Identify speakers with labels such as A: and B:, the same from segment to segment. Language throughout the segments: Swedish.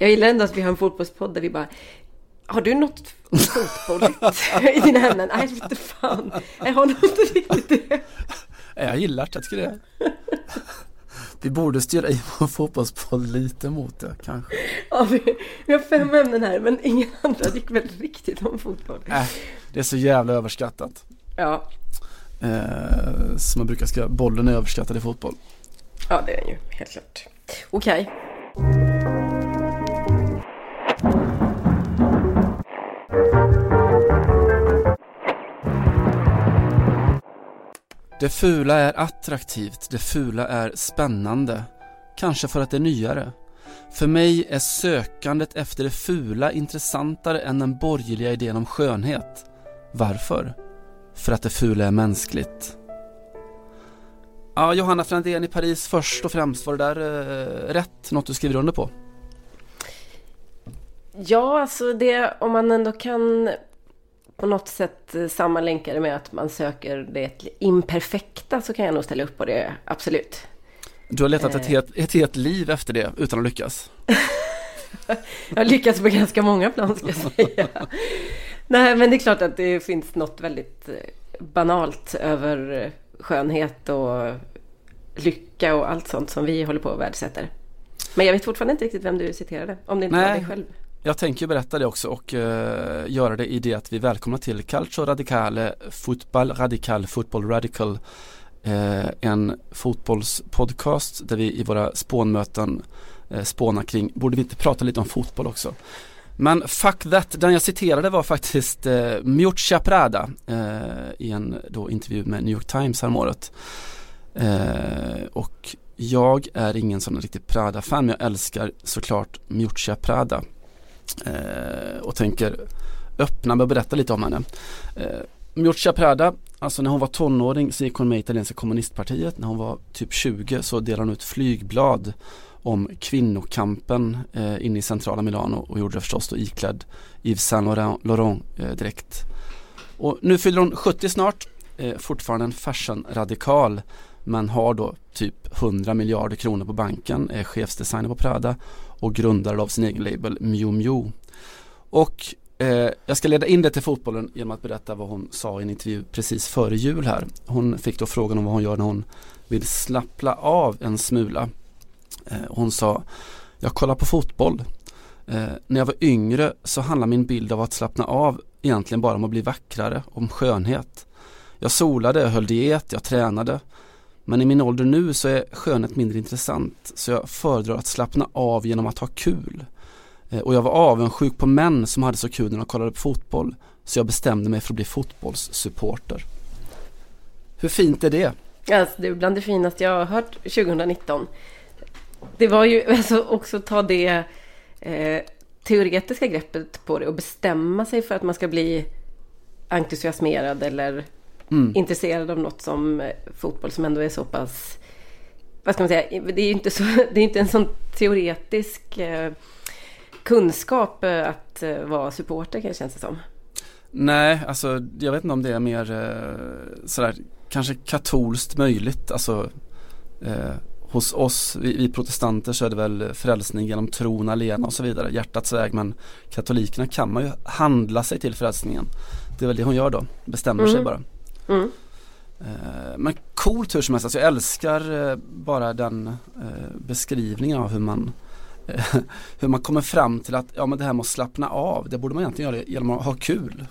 A: Jag gillar ändå att vi har en fotbollspodd där vi bara har du något fotbolligt i dina ämnen? Nej, inte fan. Jag har nog inte riktigt det.
B: Jag gillar det, jag tycker det. Vi borde styra in vår fotbollspodd lite mot det kanske.
A: Ja, vi, vi har fem ämnen här men ingen andra gick väl riktigt om fotboll.
B: Äh, det är så jävla överskattat.
A: Ja.
B: Eh, som man brukar skriva, bollen är överskattad i fotboll.
A: Ja, det är den ju, helt klart. Okej.
B: Det fula är attraktivt, det fula är spännande. Kanske för att det är nyare. För mig är sökandet efter det fula intressantare än den borgerliga idén om skönhet. Varför? För att det fula är mänskligt. Ja, Johanna Frändén i Paris först och främst, var det där eh, rätt? Något du skriver under på?
A: Ja, alltså det om man ändå kan på något sätt sammanlänka det med att man söker det imperfekta så kan jag nog ställa upp på det, absolut.
B: Du har letat ett, helt, ett helt liv efter det utan att lyckas.
A: jag har lyckats på ganska många plan ska jag säga. Nej, men det är klart att det finns något väldigt eh, banalt över skönhet och lycka och allt sånt som vi håller på och värdesätter. Men jag vet fortfarande inte riktigt vem du citerade, om det inte Nej. var dig själv.
B: Jag tänker berätta det också och uh, göra det i det att vi välkomnar till Calcio Radicale, eh, Fotboll Radical, Football Radical uh, En fotbollspodcast där vi i våra spånmöten uh, spånar kring, borde vi inte prata lite om fotboll också? Men fuck that, den jag citerade var faktiskt uh, Miuccia Prada uh, i en då intervju med New York Times häromåret. Uh, och jag är ingen sån riktig Prada-fan men jag älskar såklart Miuccia Prada. Eh, och tänker öppna med att berätta lite om henne. Eh, Miuccia Prada, alltså när hon var tonåring så gick hon med i italienska kommunistpartiet. När hon var typ 20 så delade hon ut flygblad om kvinnokampen eh, inne i centrala Milano och gjorde det förstås då iklädd Yves Saint Laurent eh, direkt. Och nu fyller hon 70 snart, eh, fortfarande en fashion-radikal men har då typ 100 miljarder kronor på banken, är chefsdesigner på Prada och grundare av sin egen label Miu Miu. Och eh, jag ska leda in det till fotbollen genom att berätta vad hon sa i en intervju precis före jul här. Hon fick då frågan om vad hon gör när hon vill slappla av en smula Eh, hon sa, jag kollar på fotboll. Eh, när jag var yngre så handlade min bild av att slappna av egentligen bara om att bli vackrare, om skönhet. Jag solade, jag höll diet, jag tränade. Men i min ålder nu så är skönhet mindre intressant så jag föredrar att slappna av genom att ha kul. Eh, och jag var avundsjuk på män som hade så kul när de kollade på fotboll så jag bestämde mig för att bli fotbollssupporter. Hur fint är det?
A: Alltså, det är bland det finaste jag har hört 2019 det var ju alltså också ta det eh, teoretiska greppet på det och bestämma sig för att man ska bli entusiasmerad eller mm. intresserad av något som eh, fotboll som ändå är så pass vad ska man säga, det är ju inte, så, det är inte en sån teoretisk eh, kunskap eh, att vara supporter kan känns det som.
B: Nej, alltså jag vet inte om det är mer eh, sådär kanske katolskt möjligt, alltså eh, hos oss, vi, vi, protestanter så är det väl frälsning genom tron alena och så vidare, hjärtats väg. Men katolikerna kan man ju handla sig till frälsningen. Det är väl det hon gör då, bestämmer mm. sig bara. Mm. Eh, men coolt hur som helst, alltså jag älskar eh, bara den eh, beskrivningen av hur man hur man kommer fram till att ja men det här med att slappna av, det borde man egentligen göra genom att ha kul.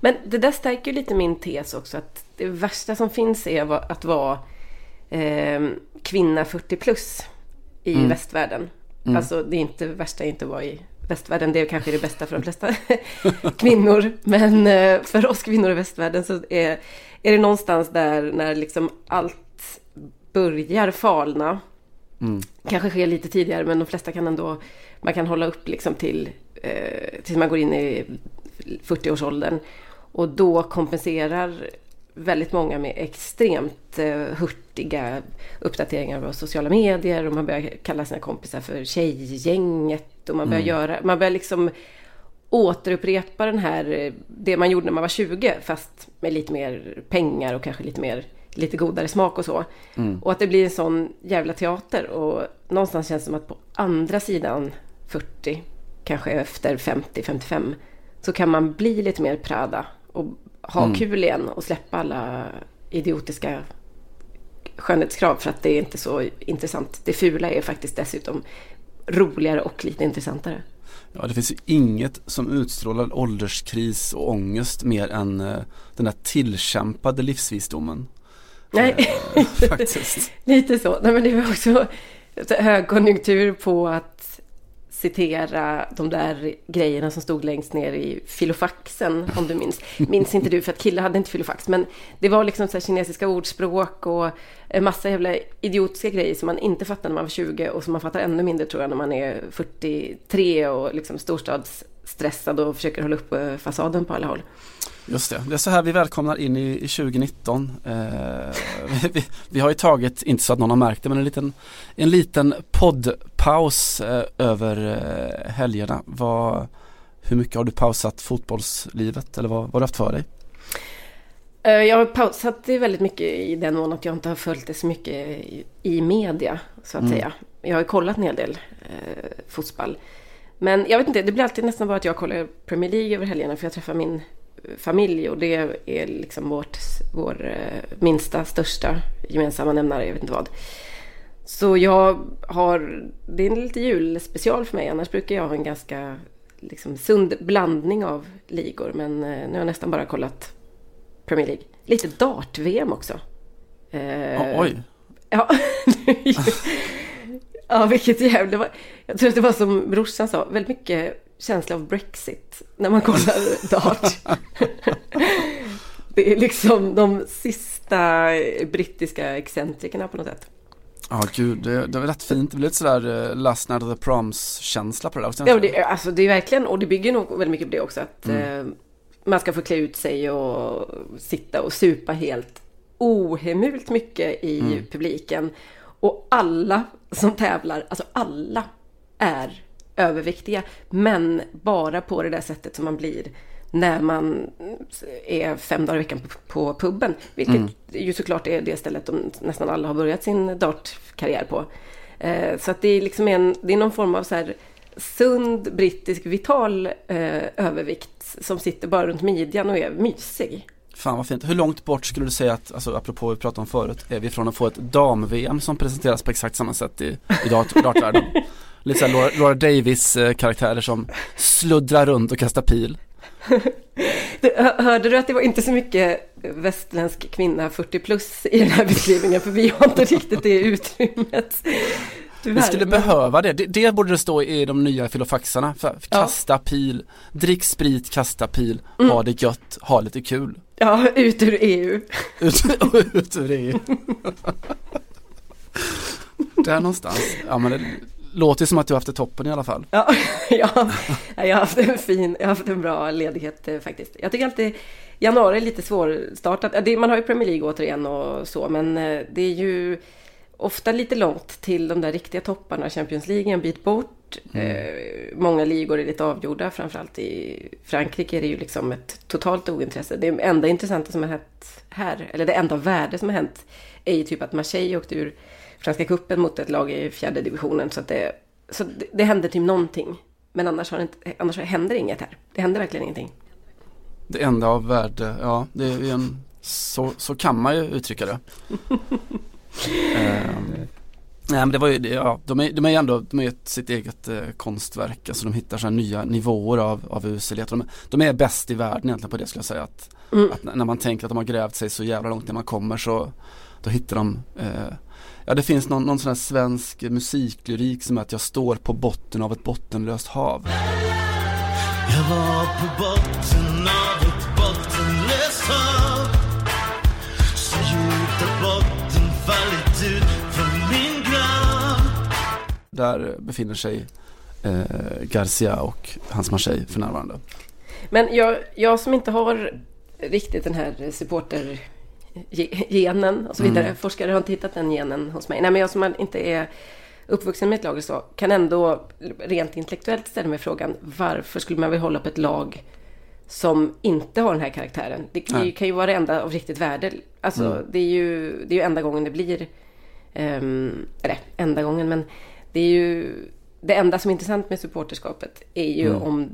A: Men det där stärker ju lite min tes också att det värsta som finns är att vara eh, kvinna 40 plus i mm. västvärlden. Mm. Alltså det är inte det värsta är inte att vara i västvärlden. Det är kanske det bästa för de flesta kvinnor. Men eh, för oss kvinnor i västvärlden så är, är det någonstans där när liksom allt börjar falna. Mm. Kanske sker lite tidigare men de flesta kan ändå, man kan hålla upp liksom till, eh, tills man går in i 40-årsåldern. Och då kompenserar väldigt många med extremt eh, hurtiga uppdateringar på sociala medier och man börjar kalla sina kompisar för tjejgänget och man börjar mm. göra, man börjar liksom återupprepa den här, eh, det man gjorde när man var 20 fast med lite mer pengar och kanske lite mer, lite godare smak och så. Mm. Och att det blir en sån jävla teater och någonstans känns det som att på andra sidan 40, kanske efter 50-55 så kan man bli lite mer Prada och ha mm. kul igen och släppa alla idiotiska skönhetskrav för att det är inte så intressant. Det fula är faktiskt dessutom roligare och lite intressantare.
B: Ja, det finns ju inget som utstrålar ålderskris och ångest mer än uh, den där tillkämpade livsvisdomen.
A: Nej, uh, faktiskt. lite så. Nej, men det var också högkonjunktur på att citera de där grejerna som stod längst ner i filofaxen, om du minns. Minns inte du, för att killar hade inte filofax, men det var liksom så kinesiska ordspråk och en massa jävla idiotiska grejer som man inte fattade när man var 20 och som man fattar ännu mindre tror jag när man är 43 och liksom storstadsstressad och försöker hålla upp eh, fasaden på alla håll.
B: Just det, det är så här vi välkomnar in i, i 2019. Eh, vi, vi, har ju tagit, inte så att någon har märkt det, men en liten, en liten poddpaus eh, över eh, helgerna. Vad, hur mycket har du pausat fotbollslivet eller vad, vad har du haft för dig?
A: Eh, jag har pausat det väldigt mycket i den mån att jag inte har följt det så mycket i, i media, så att mm. säga. Jag har kollat en hel del eh, fotboll. Men jag vet inte, det blir alltid nästan bara att jag kollar Premier League över helgerna för jag träffar min familj och det är liksom vårt, vår eh, minsta, största gemensamma nämnare, jag vet inte vad. Så jag har, det är en lite julspecial för mig, annars brukar jag ha en ganska liksom, sund blandning av ligor. Men eh, nu har jag nästan bara kollat Premier League. Lite dart-VM också.
B: Eh, oj!
A: Ja, ja vilket jävla... Jag tror att det var som brorsan sa, väldigt mycket känsla av Brexit när man kollar Dart. det är liksom de sista brittiska excentrikerna på något sätt.
B: Ja oh, gud, det, det var rätt fint. Det blev lite sådär uh, Last Night of the Proms-känsla på det där.
A: Ja, det, alltså det är verkligen, och det bygger nog väldigt mycket på det också. Att mm. uh, man ska få klä ut sig och sitta och supa helt ohemult mycket i mm. publiken. Och alla som tävlar, alltså alla är överviktiga. Men bara på det där sättet som man blir när man är fem dagar i veckan på, puben. Vilket mm. ju såklart är det stället de nästan alla har börjat sin dartkarriär på. Eh, så att det är liksom en, det är någon form av så här sund brittisk vital eh, övervikt som sitter bara runt midjan och är mysig.
B: Fan vad fint. Hur långt bort skulle du säga att, alltså apropå vi pratade om förut, är vi från att få ett dam-VM som presenteras på exakt samma sätt i, i dartvärlden? Lite såhär Laura, Laura Davis eh, karaktärer som sluddrar runt och kastar pil.
A: Hörde du att det var inte så mycket västländsk kvinna 40 plus i den här beskrivningen? För vi har inte riktigt det utrymmet.
B: Tyvärr. Vi skulle behöva det. det. det. borde det stå i de nya filofaxarna. För, kasta ja. pil, drick sprit, kasta pil, mm. ha det gött, ha lite kul.
A: Ja, ut ur EU.
B: ut, ut ur EU. Där någonstans. Ja, men det, låter som att du har haft det toppen i alla fall.
A: Ja, ja, jag har haft en fin, jag har haft en bra ledighet eh, faktiskt. Jag tycker alltid januari är lite svårstartat. Man har ju Premier League återigen och så, men eh, det är ju ofta lite långt till de där riktiga topparna. Champions League en bit bort. Mm. Eh, många ligor är lite avgjorda, framförallt i Frankrike är det ju liksom ett totalt ointresse. Det enda intressanta som har hänt här, eller det enda värde som har hänt, är ju typ att Marseille åkte ur Franska kuppen mot ett lag i fjärde divisionen. Så, att det, så det, det händer typ någonting. Men annars, har det inte, annars händer inget här. Det händer verkligen ingenting.
B: Det enda av värde, ja, det är en, så, så kan man ju uttrycka det. um, nej men det var ju, ja, de är, de är ändå, de är ett, sitt eget eh, konstverk. Alltså de hittar sådana nya nivåer av, av uselhet. De, de är bäst i världen egentligen på det skulle jag säga. Att, mm. att när man tänker att de har grävt sig så jävla långt när man kommer så då hittar de eh, Ja det finns någon, någon sån här svensk musiklyrik som är att jag står på botten av ett bottenlöst hav. Jag var på botten av ett bottenlöst hav Så djupt att botten fallit ut från min grav Där befinner sig eh, Garcia och hans Marseille för närvarande.
A: Men jag, jag som inte har riktigt den här supporter genen och så vidare. Mm. Forskare har inte hittat den genen hos mig. Nej, men jag som inte är uppvuxen med ett lag så, kan ändå rent intellektuellt ställa mig frågan varför skulle man vilja hålla upp ett lag som inte har den här karaktären? Det kan, ju, kan ju vara det enda av riktigt värde. Alltså, mm. det, är ju, det är ju enda gången det blir, um, eller enda gången, men det är ju det enda som är intressant med supporterskapet är ju mm. om,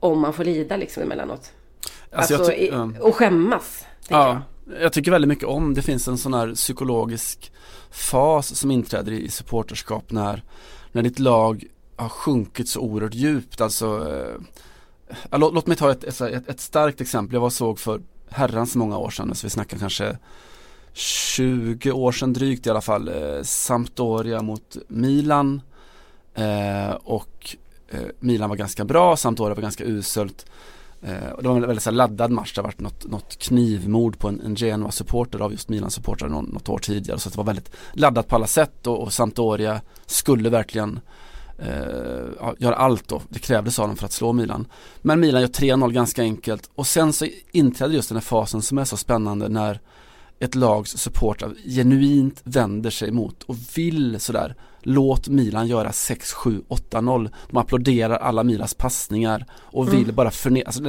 A: om man får lida liksom emellanåt. Alltså, alltså i, och skämmas.
B: Ja, jag. tycker väldigt mycket om, det finns en sån här psykologisk fas som inträder i supporterskap när, när ditt lag har sjunkit så oerhört djupt. Alltså, eh, äh, låt, låt, mig ta ett, ett, ett, starkt exempel. Jag var såg för herrans många år sedan, så vi snackar kanske 20 år sedan drygt i alla fall, eh, Sampdoria mot Milan. Eh, och eh, Milan var ganska bra, Sampdoria var ganska uselt. Eh, det var en väldigt så laddad match, det har varit något, något knivmord på en, en Genoa-supporter av just Milan-supportrar något, något år tidigare. Så det var väldigt laddat på alla sätt och, och Sampdoria skulle verkligen eh, göra allt då. Det krävdes av dem för att slå Milan. Men Milan gör 3-0 ganska enkelt och sen så inträder just den här fasen som är så spännande när ett lags supportrar genuint vänder sig mot och vill sådär Låt Milan göra 6, 7, 8, 0 De applåderar alla Milans passningar och vill mm. bara förneka, alltså,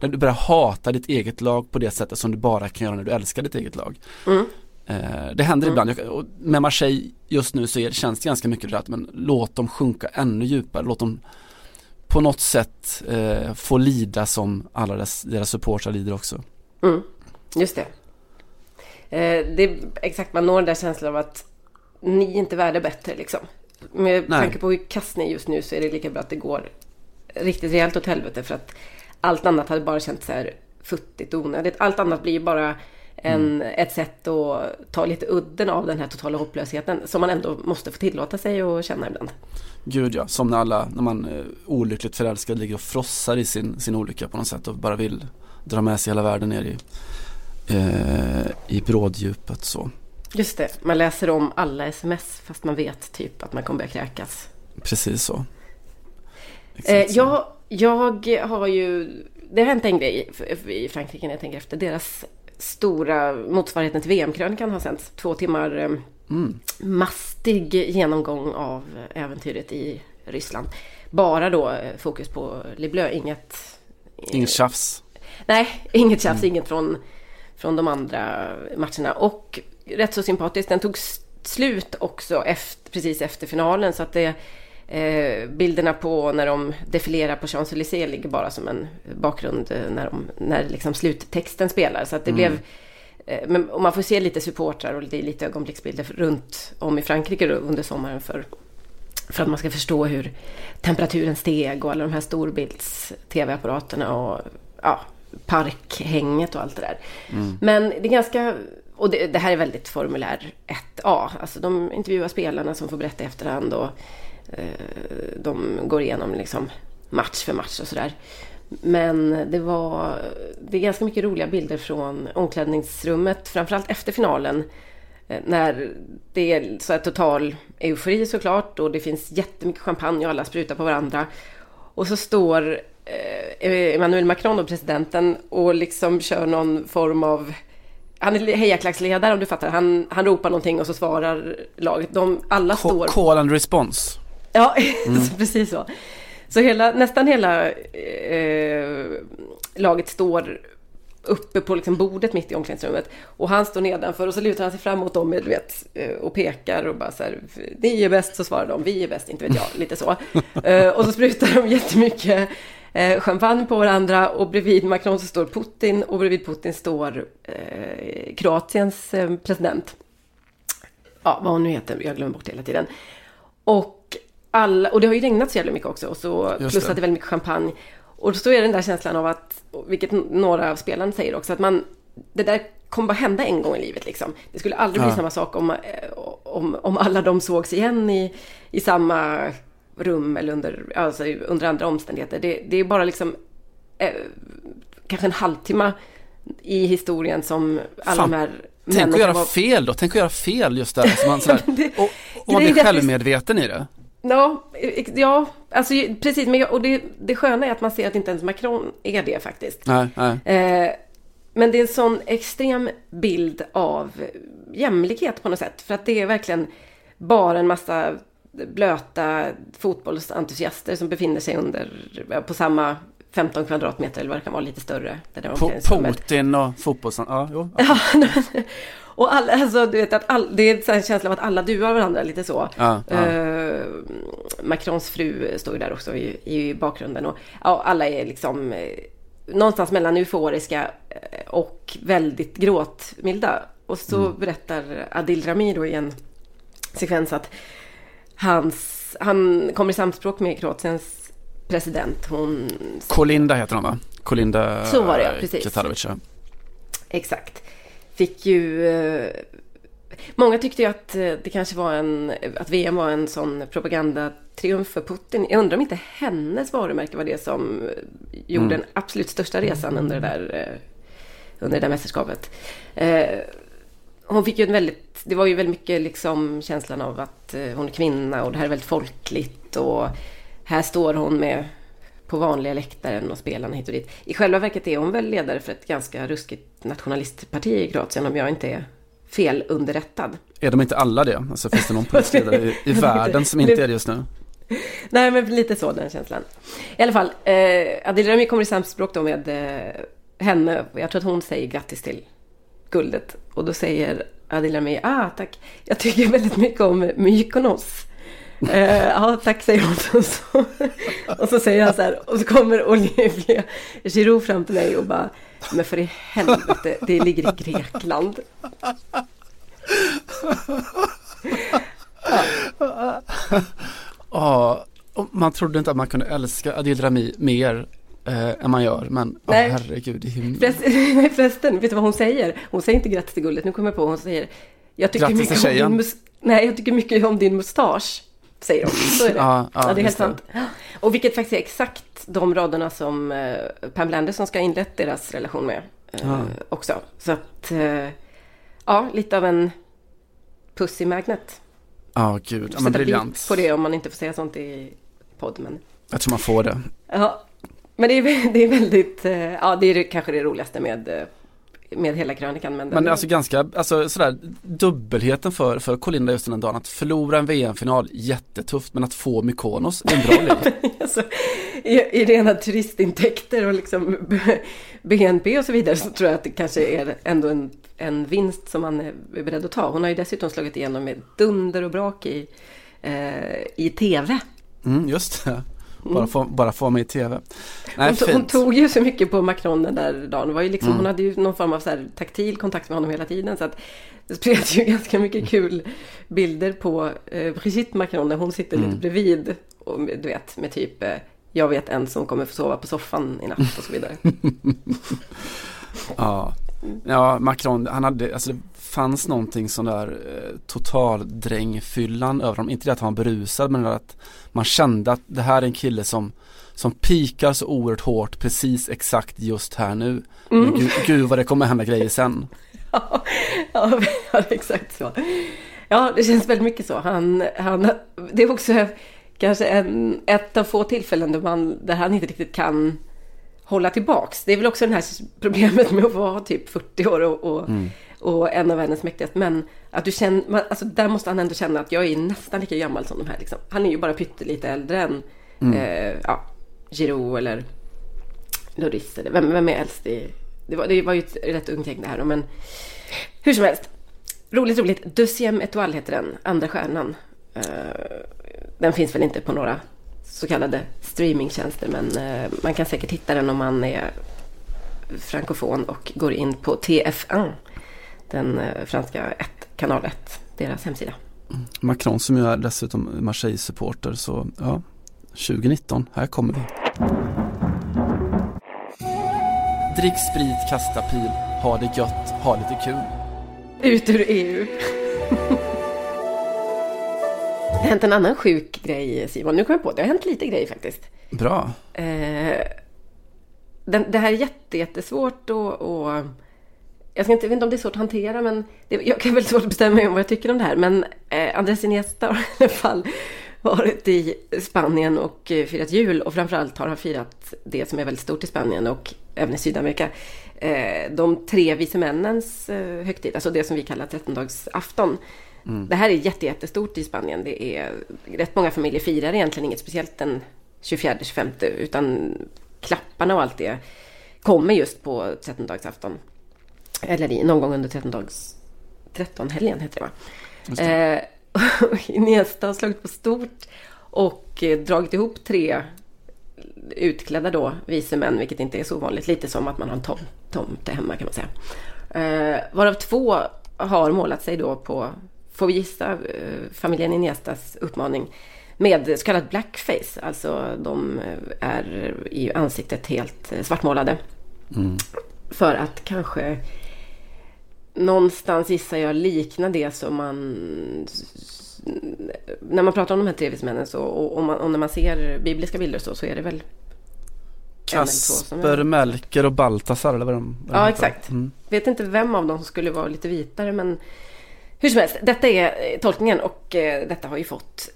B: när du börjar hata ditt eget lag på det sättet som du bara kan göra när du älskar ditt eget lag mm. eh, Det händer mm. ibland, jag, med Marseille just nu så är, känns det ganska mycket det att men låt dem sjunka ännu djupare, låt dem på något sätt eh, få lida som alla deras, deras supportrar lider också.
A: Mm. Just det. Eh, det är exakt, man når den där känslan av att ni är inte värda bättre liksom. Med Nej. tanke på hur kass ni är just nu så är det lika bra att det går riktigt rejält åt helvete för att allt annat hade bara känts så här futtigt och onödigt. Allt annat blir ju bara en, mm. ett sätt att ta lite udden av den här totala hopplösheten som man ändå måste få tillåta sig att känna ibland.
B: Gud ja, som när alla, när man är olyckligt förälskad ligger och frossar i sin, sin olycka på något sätt och bara vill dra med sig hela världen ner i, eh, i bråddjupet så.
A: Just det, man läser om alla sms fast man vet typ att man kommer börja kräkas.
B: Precis så.
A: Eh, jag, jag har ju, det har hänt en grej i Frankrike när jag tänker efter. Deras stora motsvarigheten till VM-krönikan har sänts. Två timmar eh, mm. mastig genomgång av äventyret i Ryssland. Bara då eh, fokus på Le Bleu, inget...
B: Inget tjafs.
A: Nej, inget tjafs, mm. inget från, från de andra matcherna. Och rätt så sympatiskt. Den tog slut också efter, precis efter finalen så att det eh, bilderna på när de defilerar på Champs-Élysées ligger bara som en bakgrund eh, när, de, när liksom sluttexten spelar. Så att det mm. blev eh, men, och man får se lite supportrar och lite, lite ögonblicksbilder runt om i Frankrike under sommaren för, för att man ska förstå hur temperaturen steg och alla de här storbilds-tv-apparaterna och ja, parkhänget och allt det där. Mm. Men det är ganska och det, det, här är väldigt formulär 1A. Alltså de intervjuar spelarna som får berätta i efterhand och eh, de går igenom liksom match för match och sådär. Men det var det är ganska mycket roliga bilder från omklädningsrummet, framförallt efter finalen. Eh, när det är så här total eufori såklart och det finns jättemycket champagne och alla sprutar på varandra. Och så står eh, Emmanuel Macron, presidenten, och liksom kör någon form av han är hejaklacksledare om du fattar. Han, han ropar någonting och så svarar laget. De, alla
B: C
A: står...
B: Call and response.
A: Ja, mm. precis så. Så hela, nästan hela eh, laget står uppe på liksom bordet mitt i omklädningsrummet. Och han står nedanför och så lutar han sig fram mot dem du vet, eh, och pekar och bara så här, ni är bäst, så svarar de, vi är bäst, inte vet jag, lite så. uh, och så sprutar de jättemycket eh, champagne på varandra och bredvid Macron så står Putin och bredvid Putin står eh, Kroatiens eh, president. Ja, vad hon nu heter, jag glömmer bort det hela tiden. Och, alla, och det har ju regnat så jävla mycket också och så plus att det är väldigt mycket champagne. Och så är den där känslan av att, vilket några av spelarna säger också, att man, det där kommer bara hända en gång i livet liksom. Det skulle aldrig ja. bli samma sak om, eh, om, om alla de sågs igen i, i samma rum eller under, alltså under andra omständigheter. Det, det är bara liksom eh, kanske en halvtimme i historien som alla Fan. de här
B: Tänk att göra var... fel då, tänk att göra fel just där. Så man, sådär, och, och man blir självmedveten i det.
A: Ja, ja alltså precis. Men, och det, det sköna är att man ser att inte ens Macron är det faktiskt.
B: Nej, nej.
A: Eh, men det är en sån extrem bild av jämlikhet på något sätt. För att det är verkligen bara en massa blöta fotbollsentusiaster som befinner sig under, på samma 15 kvadratmeter eller vad det kan vara, lite större.
B: Putin och fotbolls... Ja, jo. Ja.
A: Och alla, alltså, du vet att all, det är en känsla av att alla duar varandra lite så.
B: Ja, ja.
A: Eh, Macrons fru står ju där också i, i bakgrunden. Och, ja, alla är liksom eh, någonstans mellan euforiska eh, och väldigt gråtmilda. Och så
B: Mm.
A: berättar Adil Rami då i en sekvens att hans, han kommer i samspråk med Kroatiens president. Hon
B: Kolinda heter hon va? Kolinda
A: Så var det, ja, precis.
B: Katarovic, ja.
A: Exakt. Fick ju... Eh, många tyckte ju att eh, det kanske var en... Att VM var en sån propagandatriumf för Putin. Jag undrar om inte hennes varumärke var det som eh, gjorde
B: Mm.
A: den absolut största resan under det där, under det där mästerskapet. Hon fick ju en väldigt... Det var ju väldigt mycket liksom känslan av att eh, hon är kvinna och det här är väldigt folkligt och här står hon med på vanliga läktaren och spelarna hit och dit. I själva verket är hon väl ledare för ett ganska ruskigt nationalistparti i Kroatien om jag inte är fel underrättad.
B: Är de inte alla det? Alltså finns det någon politisk ledare i, i världen som inte är det just nu?
A: Nej, men lite så den känslan. I alla fall, eh, Adil Rami kommer i samspråk då med eh, henne. Jag tror att hon säger grattis till guldet. Och då säger Adil Rami, ah tack, jag tycker väldigt mycket om Mykonos. Eh, ja, tack säger hon. Och så, och så säger han så här, och så kommer Olivier Giroud fram till mig och bara, men för i helvete, det ligger i Grekland.
B: Ja, och man trodde inte att man kunde älska Adil Rami mer eh, än man gör. Men
A: Nej.
B: herregud, är himlen.
A: Förresten, vet du vad hon säger? Hon säger inte grattis till guldet, nu kommer jag på, hon säger jag tycker,
B: Grattis
A: mycket
B: till
A: om
B: tjejen.
A: nej, jag tycker mycket om din mustasch. Säger hon. Så är det.
B: Ja, ja,
A: det är helt
B: det.
A: sant. Och vilket faktiskt är exakt de raderna som eh, Pamela Anderson ska ha inlett deras relation med. Eh,
B: Ja.
A: Också. Så att, eh, ja, lite av en pussy magnet.
B: Ja, gud. Ja, men briljant.
A: på det om man inte får säga sånt i podd. Men,
B: Jag tror man får det.
A: ja. Men det, är, det är väldigt, eh, ja det är kanske det roligaste med, eh, med hela krönikan. Men,
B: Men alltså ganska, alltså sådär dubbelheten för, för Kolinda just den dagen. Att förlora en VM-final, jättetufft. Men att få Mykonos, en bra liv.
A: alltså, i, I rena turistintäkter och liksom BNP och så vidare så tror jag att det kanske är ändå en, en vinst som man är beredd att ta. Hon har ju dessutom slagit igenom med dunder och brak i, eh, i TV.
B: Mm, just det. Bara få, bara få mig i tv. Nej,
A: Hon, to- hon tog ju så mycket på Macron den där dagen. Det var ju liksom,
B: Mm.
A: Hon hade ju någon form av så här taktil kontakt med honom hela tiden. Så att det spreds ju ganska mycket kul bilder på eh, Brigitte Macron när hon sitter
B: Mm.
A: lite bredvid. Och, du vet, med typ eh, jag vet en som kommer få sova på soffan i natt och så vidare.
B: Ja. ja, Macron, han hade, alltså fanns någonting sån där eh, totaldrängfyllan över honom. Inte det att han var berusad men att man kände att det här är en kille som som pikar så oerhört hårt precis exakt just här nu.
A: Mm.
B: Men gud, gud vad det kommer hända grejer sen.
A: ja, ja, ja, exakt så. Ja, det känns väldigt mycket så. Han, han, det är också kanske en, ett av få tillfällen där, man, där han inte riktigt kan hålla tillbaks. Det är väl också det här problemet med att vara typ 40 år och, och,
B: Mm.
A: Och en av världens mäktigaste. Men att du känner, man, alltså där måste han ändå känna att jag är nästan lika gammal som de här. Liksom. Han är ju bara pyttelite äldre än
B: Mm.
A: eh, ja, Giroud eller Lloris. Eller vem, vem är äldst i... Det var, det var ju ett rätt ungt gäng det här. Men hur som helst. Roligt, roligt. Deuxième étoile heter den. Andra stjärnan. Eh, den finns väl inte på några så kallade streamingtjänster. Men eh, man kan säkert hitta den om man är frankofon och går in på TF1. Den eh, franska 1, kanal 1. Deras hemsida.
B: Macron som ju är dessutom Marseille-supporter så ja 2019, här kommer vi. Drick sprit, kasta pil, ha det gött, ha lite kul.
A: Ut ur EU. Det har hänt en annan sjuk grej Simon. Nu kommer jag på det. Det har hänt lite grejer faktiskt.
B: Bra.
A: Eh, den, det här är jätte, jättesvårt och, och jag, ska inte, jag vet inte om det är svårt att hantera men det, jag kan väldigt svårt att bestämma mig om vad jag tycker om det här. Men eh, Andres Iniesta har i alla fall varit i Spanien och eh, firat jul och framförallt har han firat det som är väldigt stort i Spanien och även i Sydamerika. Eh, de tre vise männens eh, högtid, alltså det som vi kallar trettondagsafton. Det här är jätte, jättestort i Spanien. Det är rätt många familjer firar egentligen inget speciellt den 24-25 utan klapparna och allt det kommer just på trettondagsafton. Eller i, någon gång under trettondags... Trettonhelgen heter det va? Eh, Iniesta har slagit på stort och eh, dragit ihop tre utklädda då vise män, vilket inte är så vanligt. Lite som att man har en tom, tomte hemma kan man säga. Eh, varav två har målat sig då på, får vi gissa, eh, familjen Iniestas uppmaning med så kallad blackface. Alltså de är i ansiktet helt eh, svartmålade. Mm. För att kanske någonstans gissar jag likna det som man när man pratar om de här tre så, och, och, man, och, när man ser bibliska bilder så, så är det väl
B: Kasper. Melker och Baltasar eller vad de,
A: vad Ja, exakt. Mm. Vet inte vem av dem som skulle vara lite vitare men hur som helst, detta är tolkningen och eh, detta har ju fått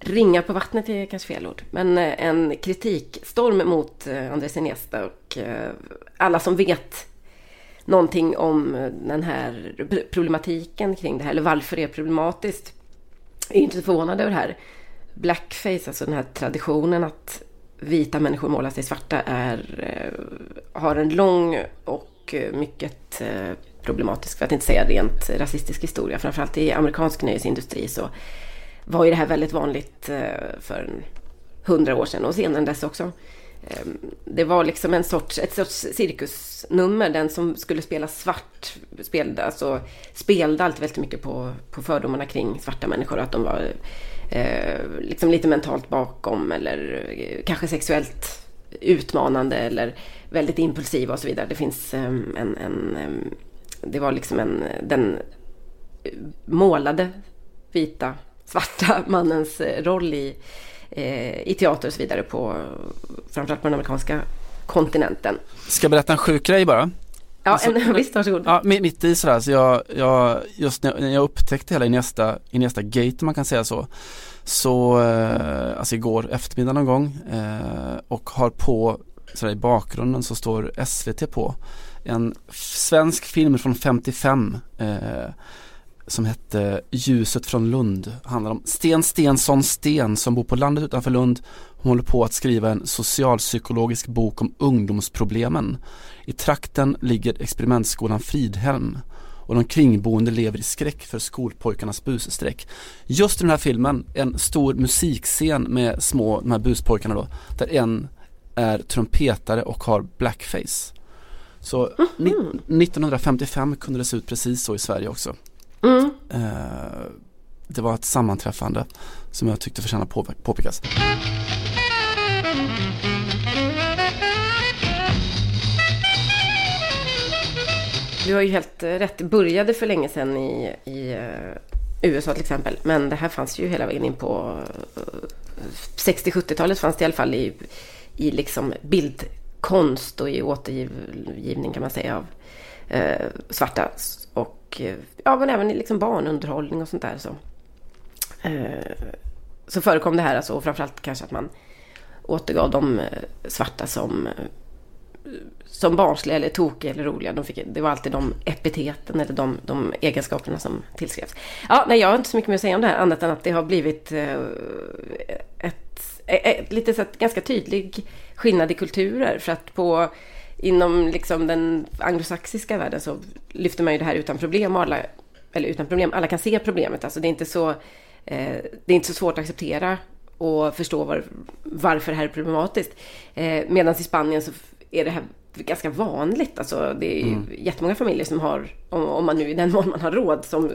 A: ringar på vattnet är kanske fel ord, men eh, en kritikstorm mot eh, Andres Iniesta och eh, alla som vet någonting om eh, den här problematiken kring det här, eller varför det är problematiskt, är inte förvånad över det här. Blackface, alltså den här traditionen att vita människor målar sig svarta, är, eh, har en lång och eh, mycket problematisk, för att inte säga rent rasistisk historia. Framförallt i amerikansk nöjesindustri så var ju det här väldigt vanligt för hundra år sedan och senare dess också. Ehm, det var liksom en sorts, ett sorts cirkusnummer. Den som skulle spela svart spelade, alltså, spelade alltid väldigt mycket på, på fördomarna kring svarta människor. Att de var eh, liksom lite mentalt bakom eller eh, kanske sexuellt utmanande eller väldigt impulsiva och så vidare. Det finns eh, en, en, ehm, det var liksom en, den målade vita svarta mannens eh, roll i, i teater och så vidare på framförallt på den amerikanska kontinenten.
B: Ska jag berätta en sjuk grej bara?
A: Ja, alltså, en, visst, varsågod.
B: Ja, mitt i sådär, så jag, jag, just när jag upptäckte hela Iniesta, Iniesta Gate, man kan säga så, så, eh, alltså igår eftermiddag någon gång, eh, och har på, sådär i bakgrunden så står SVT på, en svensk film från 55, eh, som hette Ljuset från Lund. Handlar om Sten Stensson Sten som bor på landet utanför Lund. Hon håller på att skriva en socialpsykologisk bok om ungdomsproblemen. I trakten ligger experimentskolan Fridhem och de kringboende lever i skräck för skolpojkarnas busstreck. Just i den här filmen, en stor musikscen med små, de här buspojkarna då, där en är trumpetare och har blackface. Så mm -hmm. 1955 kunde det se ut precis så i Sverige också. Mm. Eh, det var ett sammanträffande som jag tyckte förtjänar på, påpekas.
A: Du har ju helt rätt. Det började för länge sedan i, i uh, USA till exempel. Men det här fanns ju hela vägen in på uh, 60-70-talet fanns det i alla fall i, i liksom bildkonst och i återgivning kan man säga av uh, svarta och eh, ja, men även i liksom barnunderhållning och sånt där så, eh, så förekom det här alltså, och framförallt kanske att man återgav de eh, svarta som eh, som barnsliga eller tokiga eller roliga. De fick, det var alltid de epiteten eller de, de egenskaperna som tillskrevs. Ja, nej, jag har inte så mycket mer att säga om det här annat än att det har blivit ett, ett, ett lite så ganska tydlig skillnad i kulturer. För att på inom liksom den anglosaxiska världen så lyfter man ju det här utan problem. Alla, eller utan problem, alla kan se problemet. Alltså det är inte så, eh, det är inte så svårt att acceptera och förstå var, varför det här är problematiskt. Eh, Medan i Spanien så är det här ganska vanligt. Alltså det är mm. jättemånga familjer som har, om, om man nu i den mån man har råd, som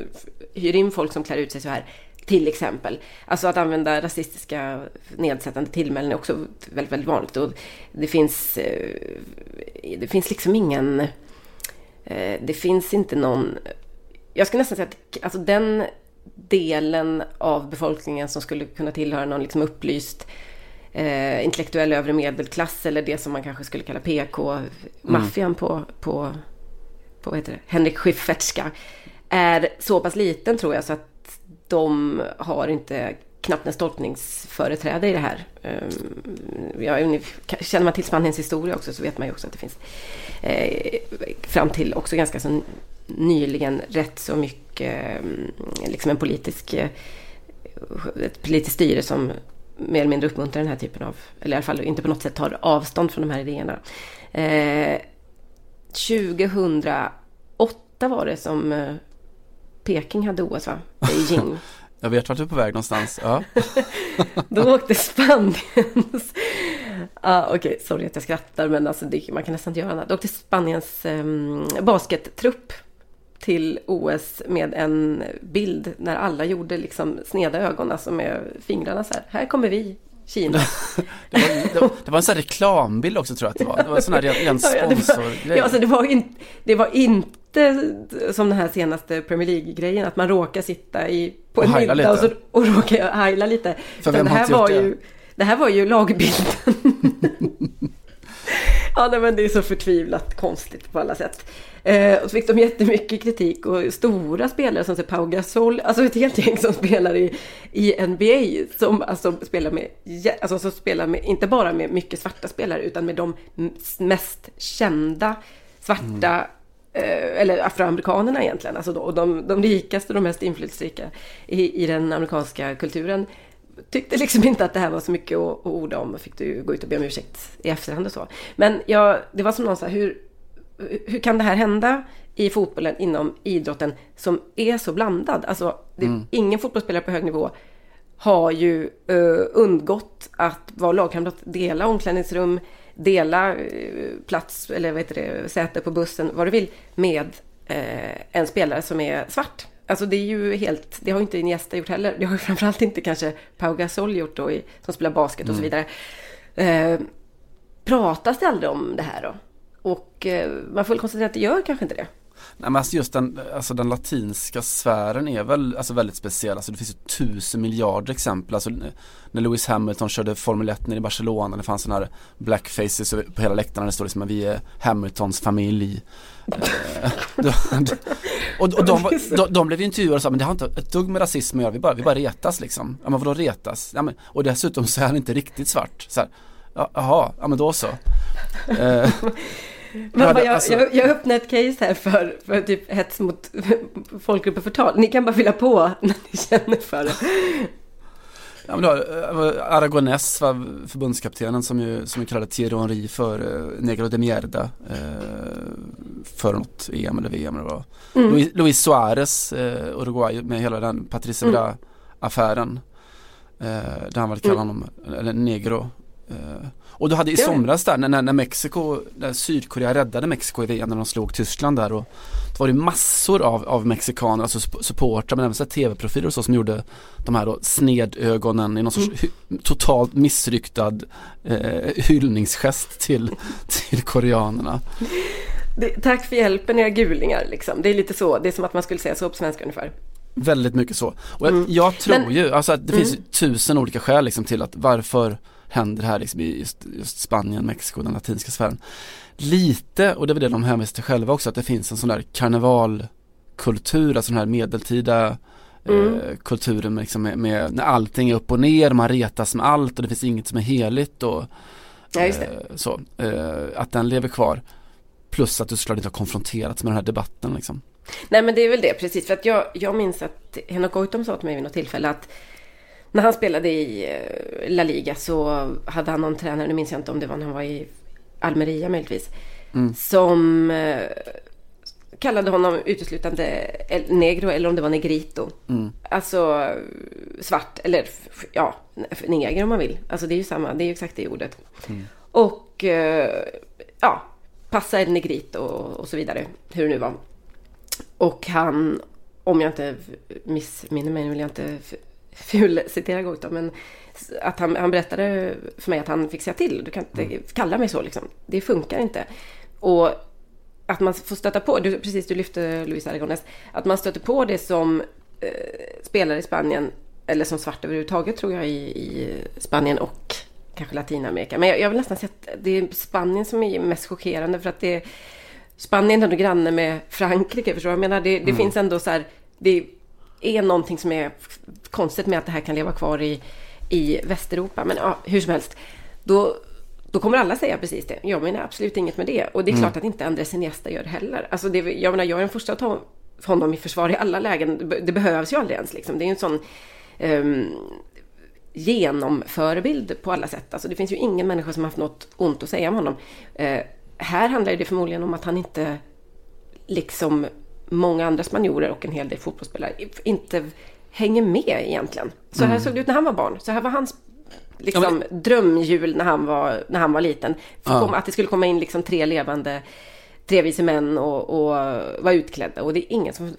A: hyr in folk som klär ut sig så här till exempel. Alltså att använda rasistiska nedsättande tillmälen är också väldigt, väldigt vanligt. Och det finns, eh, det finns liksom ingen... Eh, det finns inte någon... Jag skulle nästan säga att alltså den delen av befolkningen som skulle kunna tillhöra någon liksom upplyst eh, intellektuell övre medelklass eller det som man kanske skulle kalla PK-maffian mm. på, på, på vad heter det? Henrik Schyffertska är så pass liten tror jag så att de har inte knappt en tolkningsföreträde i det här. Ehm, jag känner man till Spaniens historia också så vet man ju också att det finns eh, fram till också ganska så nyligen rätt så mycket ehm, liksom en politisk eh, ett politiskt styre som mer eller mindre uppmuntrar den här typen av, eller i alla fall inte på något sätt tar avstånd från de här idéerna. Eh, 2008 var det som eh, Peking hade OS va? Beijing.
B: Jag vet vart du är på väg någonstans. Ja.
A: Då åkte Spaniens... ah, Okej, okay, sorry att jag skrattar men alltså det, man kan nästan inte göra annat. Då åkte Spaniens eh, baskettrupp till OS med en bild när alla gjorde liksom sneda ögon, alltså med fingrarna så här. Här kommer vi, Kina.
B: det, var, det, det var en sån här reklambild också tror jag att det var. Det var en sån här ren sponsorgrej.
A: Ja, alltså det var, in, det var inte som den här senaste Premier League-grejen, att man råkar sitta i, på en middag och, så, och råkar heila lite.
B: För vem det här
A: var
B: det?
A: ju Det här var ju lagbilden. ja, nej, men det är så förtvivlat konstigt på alla sätt. Eh, och så fick de jättemycket kritik och stora spelare som Pau Gasol, alltså ett helt gäng som spelar i, i NBA som alltså spelar med, alltså som spelar med, inte bara med mycket svarta spelare utan med de mest kända svarta mm. eh, eller afroamerikanerna egentligen, alltså då, och de, de rikaste och de mest inflytelserika i, i den amerikanska kulturen tyckte liksom inte att det här var så mycket att, att orda om. och Fick du gå ut och be om ursäkt i efterhand och så. Men ja, det var som någon sa, hur, hur kan det här hända i fotbollen inom idrotten som är så blandad? Alltså, det, mm. ingen fotbollsspelare på hög nivå har ju uh, undgått att vara lagkamrat, dela omklädningsrum, dela uh, plats eller vad heter det, säte på bussen, vad du vill, med uh, en spelare som är svart. Alltså det är ju helt, det har ju inte Iniesta gjort heller. Det har ju framförallt inte kanske Pau Gasol gjort då, i, som spelar basket och så mm. vidare. Pratas det aldrig om det här då? Och eh, man får väl konstatera att det gör kanske inte det.
B: Nej men alltså just den, alltså den latinska sfären är väl alltså väldigt speciell. Alltså det finns ju tusen miljarder exempel. Alltså när Lewis Hamilton körde Formel 1 nere i Barcelona. Det fanns sådana här blackfaces på hela läktaren. Det står liksom att vi är Hamiltons familj. Eh, och, och de, de, de blev intervjuade och sa men det har inte ett dugg med rasism att göra. Vi bara, vi bara retas liksom. Ja men vadå retas? Ja, men, och dessutom så är han inte riktigt svart. Så här, jaha, ja men då så. Eh,
A: Mamma, jag, alltså... jag, jag öppnar ett case här för, för typ hets mot folkgrupper förtal. Ni kan bara fylla på när ni känner för det.
B: Ja, men då, eh, Aragones var förbundskaptenen som ju, som ju kallade Thierry Henry för uh, Negro de Mierda uh, för något EM eller VM eller vad mm. Luis, Luis Suarez, uh, Uruguay med hela den Patrice mm. affären uh, där han väl kallade mm. honom, eller Negro och du hade i somras där när, när Mexiko, när Sydkorea räddade Mexiko i VM när de slog Tyskland där och då var det massor av, av mexikaner, alltså supportrar men även tv-profiler och så som gjorde de här då snedögonen i någon sorts mm. totalt missryktad eh, hyllningsgest till, till koreanerna.
A: Det, tack för hjälpen era gulingar liksom. Det är lite så, det är som att man skulle säga så på svenska ungefär.
B: Väldigt mycket så. Och mm. jag, jag, tror men, ju, alltså att det mm. finns tusen olika skäl liksom till att varför händer här liksom i just, just Spanien, Mexiko, den latinska sfären. Lite, och det är väl det de hänvisar till själva också, att det finns en sån där karnevalkultur, alltså den här medeltida mm. eh, kulturen liksom med, med, när allting är upp och ner, man retas med allt och det finns inget som är heligt och
A: ja, eh,
B: så. Eh, att den lever kvar. Plus att du såklart inte har konfronterats med den här debatten liksom.
A: Nej men det är väl det precis, för att jag, jag minns att Henok Goitom sa till mig vid något tillfälle att när han spelade i eh, La Liga så hade han någon tränare, nu minns jag inte om det var när han var i Almeria möjligtvis, mm. som eh, kallade honom uteslutande negro eller om det var negrito. Mm. Alltså svart eller ja, neger om man vill. Alltså det är ju samma, det är ju exakt det ordet. Mm. Och eh, ja, passa el negrito och, och så vidare, hur det nu var. Och han, om jag inte missminner mig, vill jag inte fulcitera Goita, men att han, han berättade för mig att han fick säga till. Du kan inte mm. kalla mig så liksom. Det funkar inte. Och att man får stöta på, du, precis du lyfte Luis Aragones, att man stöter på det som eh, spelare i Spanien, eller som svart överhuvudtaget tror jag i, i Spanien och kanske Latinamerika. Men jag, jag vill nästan säga att det är Spanien som är mest chockerande för att det är Spanien är ändå granne med Frankrike, förstår du? Jag menar, det, det mm. finns ändå så här, det är någonting som är konstigt med att det här kan leva kvar i, i Västeuropa. Men ja, hur som helst. Då, då kommer alla säga precis det. Jag menar absolut inget med det. Och det är mm. klart att inte Andres Iniesta gör det heller. Alltså det, jag menar, jag är den första att ta honom i försvar i alla lägen. Det behövs ju aldrig ens liksom. Det är en sån... Um, genomförebild på alla sätt. Alltså det finns ju ingen människa som har haft något ont att säga om honom. Eh, här handlar det förmodligen om att han inte, liksom många andra spanjorer och en hel del fotbollsspelare, inte hänger med egentligen. Så här mm. såg det ut när han var barn. Så här var hans liksom, ja, men... drömjul när han var, när han var liten. Ja. Att det skulle komma in liksom tre levande, tre vise män och, och vara utklädda. Och det är ingen som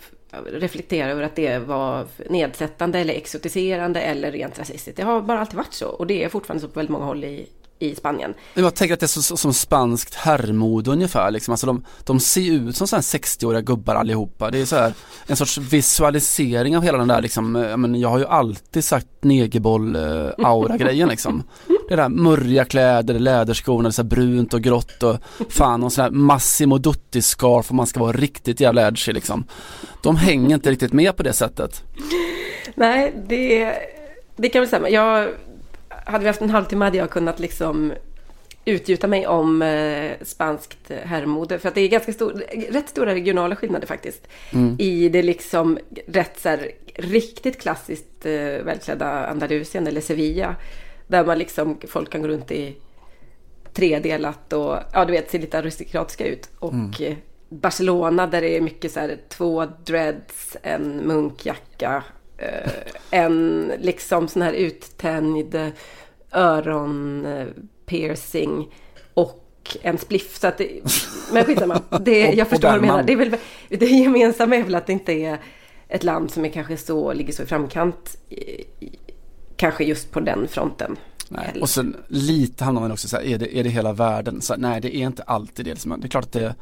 A: reflekterar över att det var nedsättande eller exotiserande eller rent rasistiskt. Det har bara alltid varit så och det är fortfarande så på väldigt många håll i, i Spanien.
B: Jag tänker att det är så, som spanskt herrmode ungefär. Liksom. Alltså de, de ser ut som 60-åriga gubbar allihopa. Det är så här en sorts visualisering av hela den där liksom, jag, men, jag har ju alltid sagt negerboll-aura-grejen liksom. Det där murriga kläder, läderskorna, så brunt och grått och fan och sån här Massimo Dutti-scarf om man ska vara riktigt jävla edgy liksom. De hänger inte riktigt med på det sättet.
A: Nej, det, det kan väl stämma. Jag hade vi haft en halvtimme hade jag kunnat liksom utgjuta mig om eh, spanskt herrmode. För att det är ganska stor, rätt stora regionala skillnader faktiskt. Mm. I det liksom rätt så här, riktigt klassiskt eh, välklädda Andalusien eller Sevilla. Där man liksom, folk kan gå runt i tredelat och ja du vet ser lite aristokratiska ut. Och mm. Eh, Barcelona där det är mycket så här två dreads, en munkjacka, en liksom sån här uttänjd öronpiercing och en spliff. Så att det, men skitsamma, det, jag förstår vad du menar. Det, är väl, det gemensamma är väl att det inte är ett land som är kanske så, ligger så i framkant. Kanske just på den fronten.
B: Nej. Och sen lite handlar man också så här, är det, är det hela världen? Så, nej, det är inte alltid det. Det är klart att det är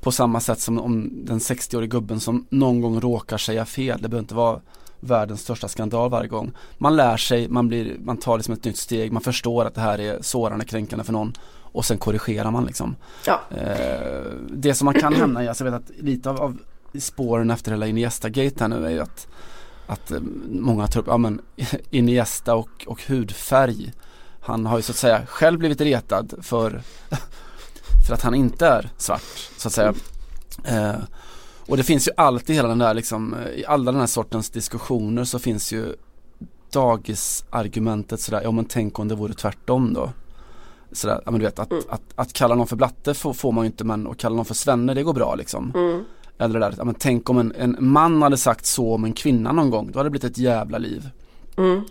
B: på samma sätt som om den 60-årige gubben som någon gång råkar säga fel. Det behöver inte vara världens största skandal varje gång. Man lär sig, man, blir, man tar liksom ett nytt steg, man förstår att det här är sårande, kränkande för någon och sen korrigerar man liksom. Ja. Eh, det som man kan hamna i, alltså jag vet att lite av, av spåren efter hela Iniesta-gate här nu är ju att, att eh, många tar upp, ja men Iniesta och, och hudfärg. Han har ju så att säga själv blivit retad för, för att han inte är svart så att säga. Eh, och det finns ju alltid hela den där liksom, i alla den här sortens diskussioner så finns ju dagisargumentet sådär, ja men tänk om det vore tvärtom då. Sådär, ja men du vet att, mm. att, att, kalla någon för blatte får, får, man ju inte men att kalla någon för svenne det går bra liksom. Mm. Eller det där, ja men tänk om en, en man hade sagt så om en kvinna någon gång, då hade det blivit ett jävla liv. Mm.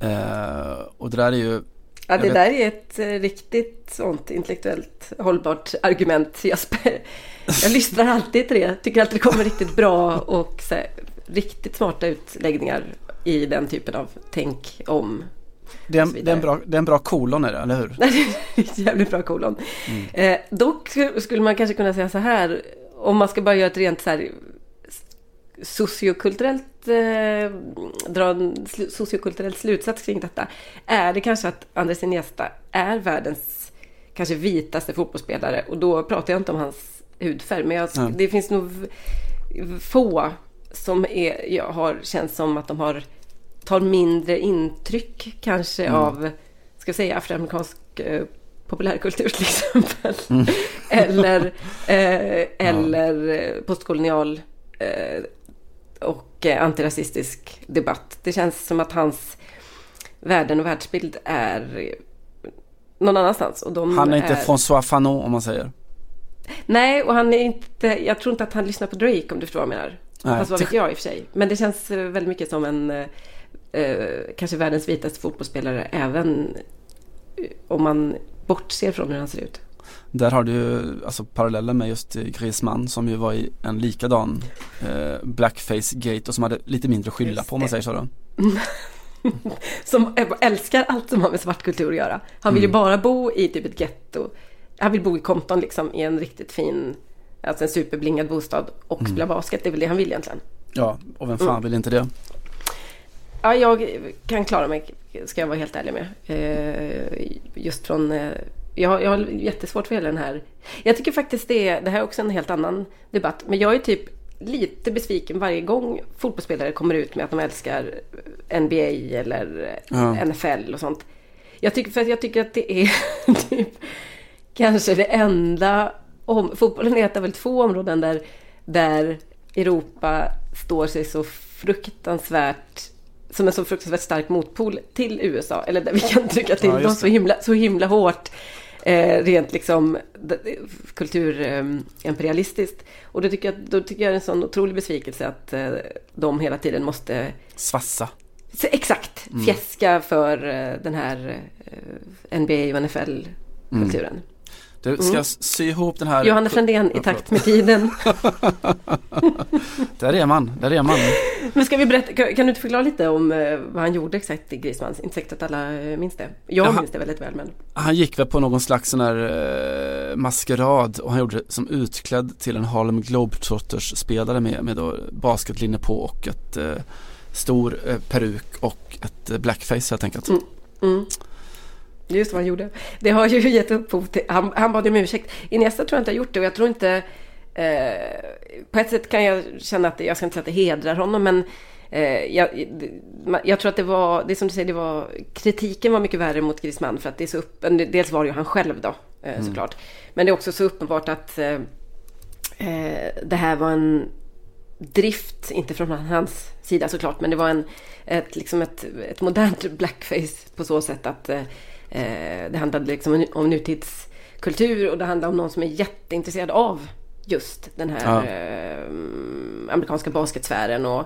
B: Eh, och det där är ju
A: Ja, det vet... där är ett eh, riktigt sånt intellektuellt hållbart argument. Jag, jag lyssnar alltid till det. Tycker alltid det kommer riktigt bra och här, riktigt smarta utläggningar i den typen av tänk om.
B: Det är, en, det är, en, bra, det är en bra kolon är det, eller hur?
A: det är ett jävligt bra kolon. Mm. Eh, dock skulle man kanske kunna säga så här, om man ska bara göra ett rent så här sociokulturellt eh, dra en sociokulturell slutsats kring detta är det kanske att Andres Iniesta är världens kanske vitaste fotbollsspelare och då pratar jag inte om hans hudfärg men jag, mm. det finns nog få som är, jag har känns som att de har tar mindre intryck kanske mm. av ska jag säga afroamerikansk eh, populärkultur till exempel. Mm. eller eh, eller ja. postkolonial eh, och eh, antirasistisk debatt. Det känns som att hans värden och världsbild är någon annanstans. Och de
B: han är inte är... François Fanon om man säger.
A: Nej, och han är inte, jag tror inte att han lyssnar på Drake om du förstår vad jag menar. Nej, Fast vad vet jag i och för sig. Men det känns eh, väldigt mycket som en, eh, eh, kanske världens vitaste fotbollsspelare även om man bortser från hur han ser ut.
B: Där har du alltså parallellen med just Griezmann som ju var i en likadan eh, blackface-gate och som hade lite mindre att skylla på om man säger så då.
A: som älskar allt som har med svartkultur att göra. Han vill mm. ju bara bo i typ ett getto. Han vill bo i Compton liksom i en riktigt fin, alltså en superblingad bostad och mm. spela basket. Det är väl det han vill egentligen.
B: Ja, och vem fan mm. vill inte det?
A: Ja, jag kan klara mig, ska jag vara helt ärlig med. Eh, just från eh, jag, jag har jättesvårt för hela den här. Jag tycker faktiskt det är, det här är också en helt annan debatt. Men jag är typ lite besviken varje gång fotbollsspelare kommer ut med att de älskar NBA eller ja. NFL och sånt. Jag tycker, för jag tycker att det är typ kanske det enda om, fotbollen är ett av väl två områden där, där Europa står sig så fruktansvärt som en så fruktansvärt stark motpol till USA. Eller där vi kan trycka till
B: Ja,
A: dem så himla, så himla hårt. Eh, rent liksom kulturimperialistiskt. och då tycker, jag, då tycker jag det är en sån otrolig besvikelse att eh, de hela tiden måste
B: Svassa.
A: så, exakt
B: Mm.
A: fjäska för eh, den här eh, NBA och NFL-kulturen.
B: Du ska
A: Mm.
B: sy ihop den här
A: Johanna Frändén i
B: Ja,
A: takt med tiden.
B: Där är man, där är man.
A: Men ska vi berätta, kan, kan du inte förklara lite om eh, vad han gjorde exakt i Griezmann? Inte säkert att alla eh, minns det. Jag
B: Jaha.
A: minns det väldigt väl men.
B: Han gick väl på någon slags sån här eh, maskerad och han gjorde det som utklädd till en Harlem Globetrotters spelare med, med då basketlinne på och ett eh, stor eh, peruk och ett eh, blackface helt enkelt.
A: Mm. Mm. Just vad han gjorde. Det har ju gett upphov till, han, han bad om ursäkt. Iniesta tror jag inte har gjort det och jag tror inte, eh, på ett sätt kan jag känna att det, jag ska inte säga att det hedrar honom men eh, jag, jag tror att det var, det som du säger, det var, kritiken var mycket värre mot Griezmann för att det är så upp, dels var det ju han själv då eh, såklart. Men det är också så uppenbart att eh, eh, det här var en drift, inte från hans sida såklart, men det var en, ett, liksom ett, ett modernt blackface på så sätt att eh, det handlade liksom om, nutidskultur och det handlade om någon som är jätteintresserad av just den här
B: Ja.
A: eh, amerikanska basketsfären och,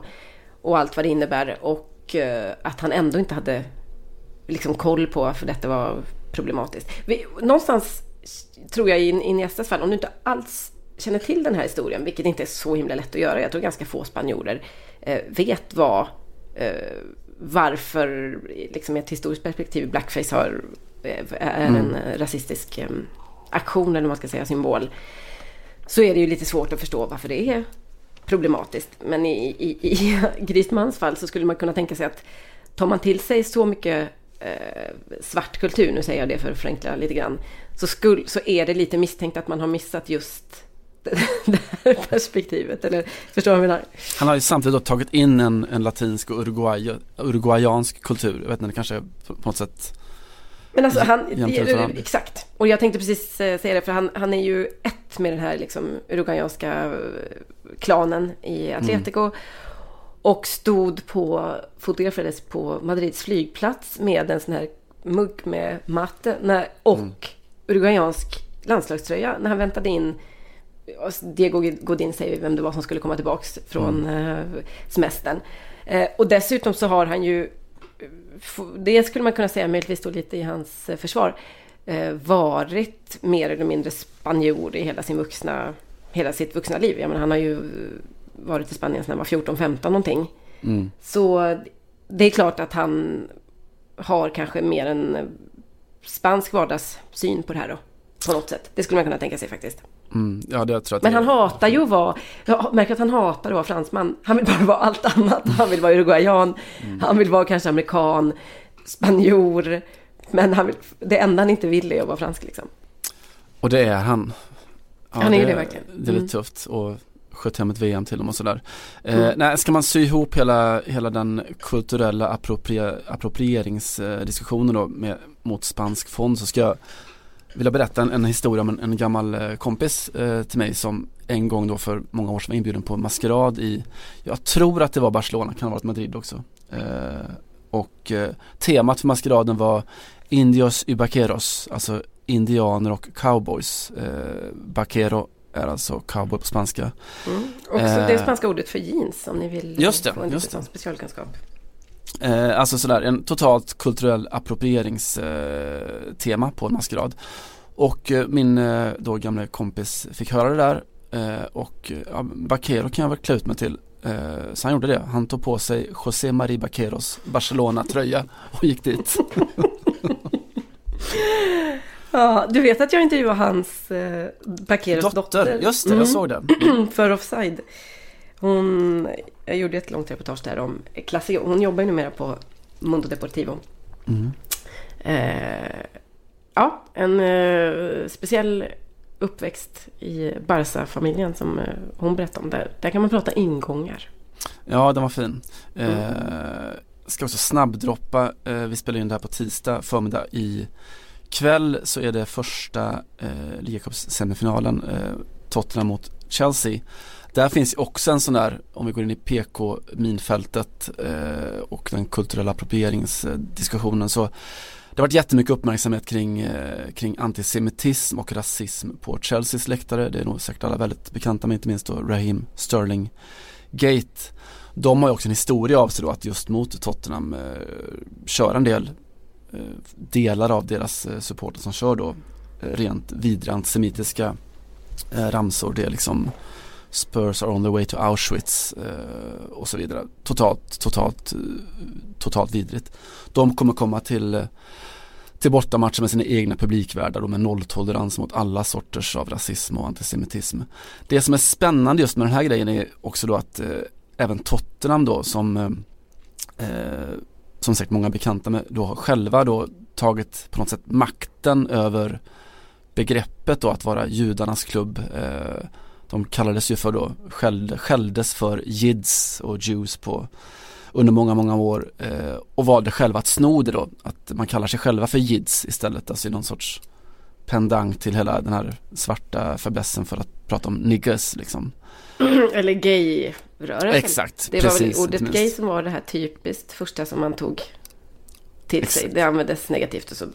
A: och allt vad det innebär. Och eh, att han ändå inte hade liksom koll på för detta var problematiskt. Vi, någonstans tror jag i Iniestas fall, om du inte alls känner till den här historien, vilket inte är så himla lätt att göra, jag tror ganska få spanjorer eh, vet vad, eh, varför, liksom i ett historiskt perspektiv, blackface har, eh, är en eh, rasistisk eh, aktion, eller vad man ska säga, symbol. Så är det ju lite svårt att förstå varför det är problematiskt. Men i, i, i Griezmanns fall så skulle man kunna tänka sig att tar man till sig så mycket eh, svart kultur, nu säger jag det för att förenkla lite grann, så, skull, så är det lite misstänkt att man har missat just det här perspektivet. Eller förstår du vad jag menar?
B: Han har ju samtidigt tagit in en, en latinsk och uruguay, uruguayansk kultur. Jag vet inte, det kanske på något sätt
A: Men alltså han, exakt. Och jag tänkte precis eh, säga det, för han, han är ju ett med den här liksom uruguayanska eh, klanen i Atletico. Och stod på, fotograferades på Madrids flygplats med en sån här mugg med matte när, och uruguayansk landslagströja när han väntade in Diego Godin säger vem det var som skulle komma tillbaks från eh, semestern. Eh, och dessutom så har han ju det skulle man kunna säga möjligtvis stå lite i hans eh, försvar, varit mer eller mindre spanjor i hela sin vuxna, hela sitt vuxna liv. Jag menar, han har ju varit i Spanien sedan han var 14-15 någonting.
B: mm.
A: Så det är klart att han har kanske mer en spansk vardagssyn på det här då. På något sätt. Det skulle man kunna tänka sig faktiskt.
B: Mm, ja det tror jag
A: Men
B: det
A: han hatar ju att vara, jag märker att han hatar att vara fransman. Han vill bara vara allt annat. Han vill vara uruguayan, han vill vara kanske amerikan, spanjor. Men han vill, det enda han inte vill är att vara fransk liksom.
B: Och det är han. Ja,
A: Han är ju det verkligen.
B: Det är lite
A: Mm.
B: tufft och sköt hem ett VM till dem och sådär. Eh,
A: Mm.
B: nej, ska man sy ihop hela, hela den kulturella approprie, approprieringsdiskussionen då med, mot spansk fond så ska jag vilja berätta en, en historia om en, en gammal eh, kompis eh, till mig som en gång då för många år sedan var inbjuden på maskerad i, jag tror att det var Barcelona, kan ha varit Madrid också. Eh, och eh, temat för maskeraden var Indios y vaqueros, alltså indianer och cowboys. Eh, vaquero är alltså cowboy på spanska.
A: Mm. Också
B: Eh.
A: det spanska ordet för jeans om ni vill
B: Just det,
A: få en
B: just
A: sån specialkunskap.
B: Eh, alltså sådär en totalt kulturell approprieringstema eh, på en maskerad. Och eh, min eh, då gamla kompis fick höra det där eh, och eh, ja, Baquero kan jag väl klä ut mig till. Så han gjorde det. Han tog på sig José Marie Baqueros Barcelona-tröja och gick dit.
A: Ja, du vet att jag intervjuade hans eh, Baqueros dotter.
B: Dotter, just det,
A: Mm.
B: jag såg den.
A: för Offside. Hon, jag gjorde ett långt reportage där om Classico. Hon jobbar ju numera på Mundo Deportivo.
B: Mm.
A: Eh, ja, en eh, speciell uppväxt i Barca-familjen som eh, hon berättade om. Där, där kan man prata ingångar.
B: Ja, den var fin.
A: Mm.
B: Eh, ska också snabbdroppa, eh, vi spelar in det här på tisdag förmiddag i kväll så är det första eh, ligacupsemifinalen eh, Tottenham mot Chelsea där finns också en sån där, om vi går in i PK-minfältet eh, och den kulturella approprieringsdiskussionen så det har varit jättemycket uppmärksamhet kring, eh, kring antisemitism och rasism på Chelseas läktare. Det är nog säkert alla väldigt bekanta med, inte minst då Raheem Sterling Gate. De har ju också en historia av sig då att just mot Tottenham eh, köra en del eh, delar av deras eh, supporter som kör då eh, rent vidriga antisemitiska eh, ramsor. Det är liksom Spurs are on the way to Auschwitz eh, och så vidare. Totalt, totalt, eh, totalt vidrigt. De kommer komma till eh, till bortamatcher med sina egna publikvärdar och med nolltolerans mot alla sorters av rasism och antisemitism. Det som är spännande just med den här grejen är också då att eh, även Tottenham då som eh, eh som sagt många bekanta med då själva då tagit på något sätt makten över begreppet då att vara judarnas klubb. Eh, de kallades ju för då, skällde, skälldes för jids och Jews på under många, många år eh, och valde själva att sno det då. Att man kallar sig själva för jids istället, alltså i någon sorts pendang till hela den här svarta fäblessen för att prata om niggas liksom.
A: Eller gay-rörelsen.
B: Exakt,
A: Det var väl ordet gay som var det här typiskt första som man tog till Exakt. sig. Det användes negativt och så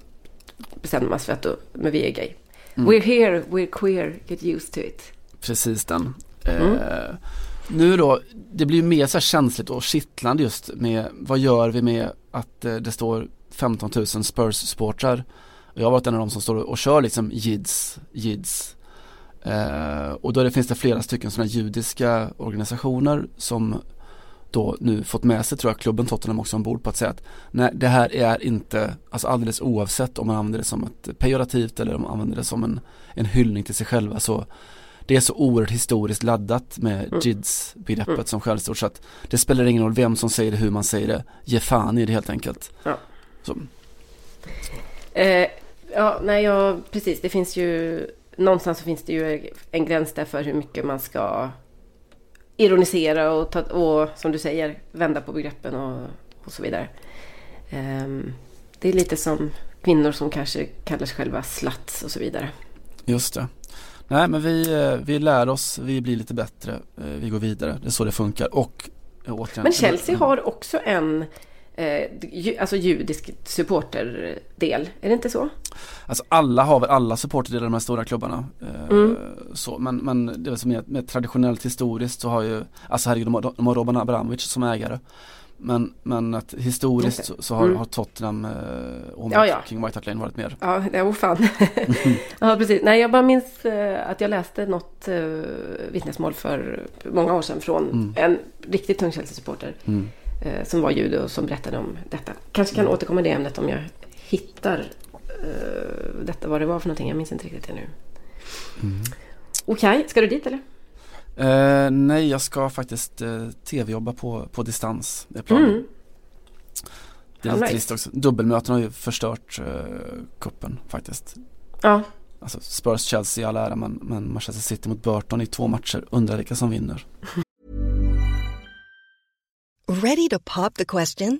A: bestämde man sig för att då, men vi är gay. Mm. We're here, we're queer, get used to it.
B: Precis den. Mm. Eh, nu då, det blir ju mer så här känsligt och kittlande just med vad gör vi med att eh, det står 15 000 Spurs-supportrar. Jag har varit en av de som står och kör liksom jids, jids. Eh, och då det finns det flera stycken sådana judiska organisationer som då nu fått med sig tror jag klubben Tottenham också ombord på att säga att nej det här är inte, alltså alldeles oavsett om man använder det som ett pejorativt eller om man använder det som en, en hyllning till sig själva så det är så oerhört historiskt laddat med mm. JIDS-begreppet mm. som skällsord så att det spelar ingen roll vem som säger det, hur man säger det. Ge fan i det helt enkelt.
A: Ja. Eh, ja, nej, ja, precis. Det finns ju någonstans så finns det ju en gräns där för hur mycket man ska ironisera och, ta, och som du säger, vända på begreppen och, och så vidare. Um, det är lite som kvinnor som kanske kallar sig själva slats och så vidare.
B: Just det. Nej men vi, eh, vi lär oss, vi blir lite bättre, eh, vi går vidare. Det är så det funkar. Och
A: eh, återigen, Men Chelsea har också en eh, alltså judisk supporterdel, är det inte så?
B: Alltså alla har väl alla supporterdelar i de här stora klubbarna. Eh, mm. så, men, men det är som mer, mer traditionellt historiskt så har ju, alltså herregud de har, de har Roman Abramovic som ägare. Men, men att historiskt okay. så, så har, mm. har Tottenham eh, och ja, ja. King White Hart Lane varit mer.
A: Ja, det är fan. ja, precis. Nej, jag bara minns eh, att jag läste något eh, vittnesmål för många år sedan från mm. en riktigt tung Chelsea-supporter. Mm. Eh, som var jude och som berättade om detta. Kanske kan mm. återkomma i det ämnet om jag hittar eh, detta, vad det var för någonting. Jag minns inte riktigt det nu. Mm. Okej, okay. ska du dit eller?
B: Eh, nej, jag ska faktiskt eh, tv-jobba på, på distans. Det är planen. Mm. Det är lite nice. trist också. Dubbelmöten har ju förstört eh, kuppen faktiskt.
A: Ja.
B: Alltså Spurs-Chelsea i all ära men, men Manchester City mot Burton i två matcher. Undrar vilka som vinner. Ready to pop the question?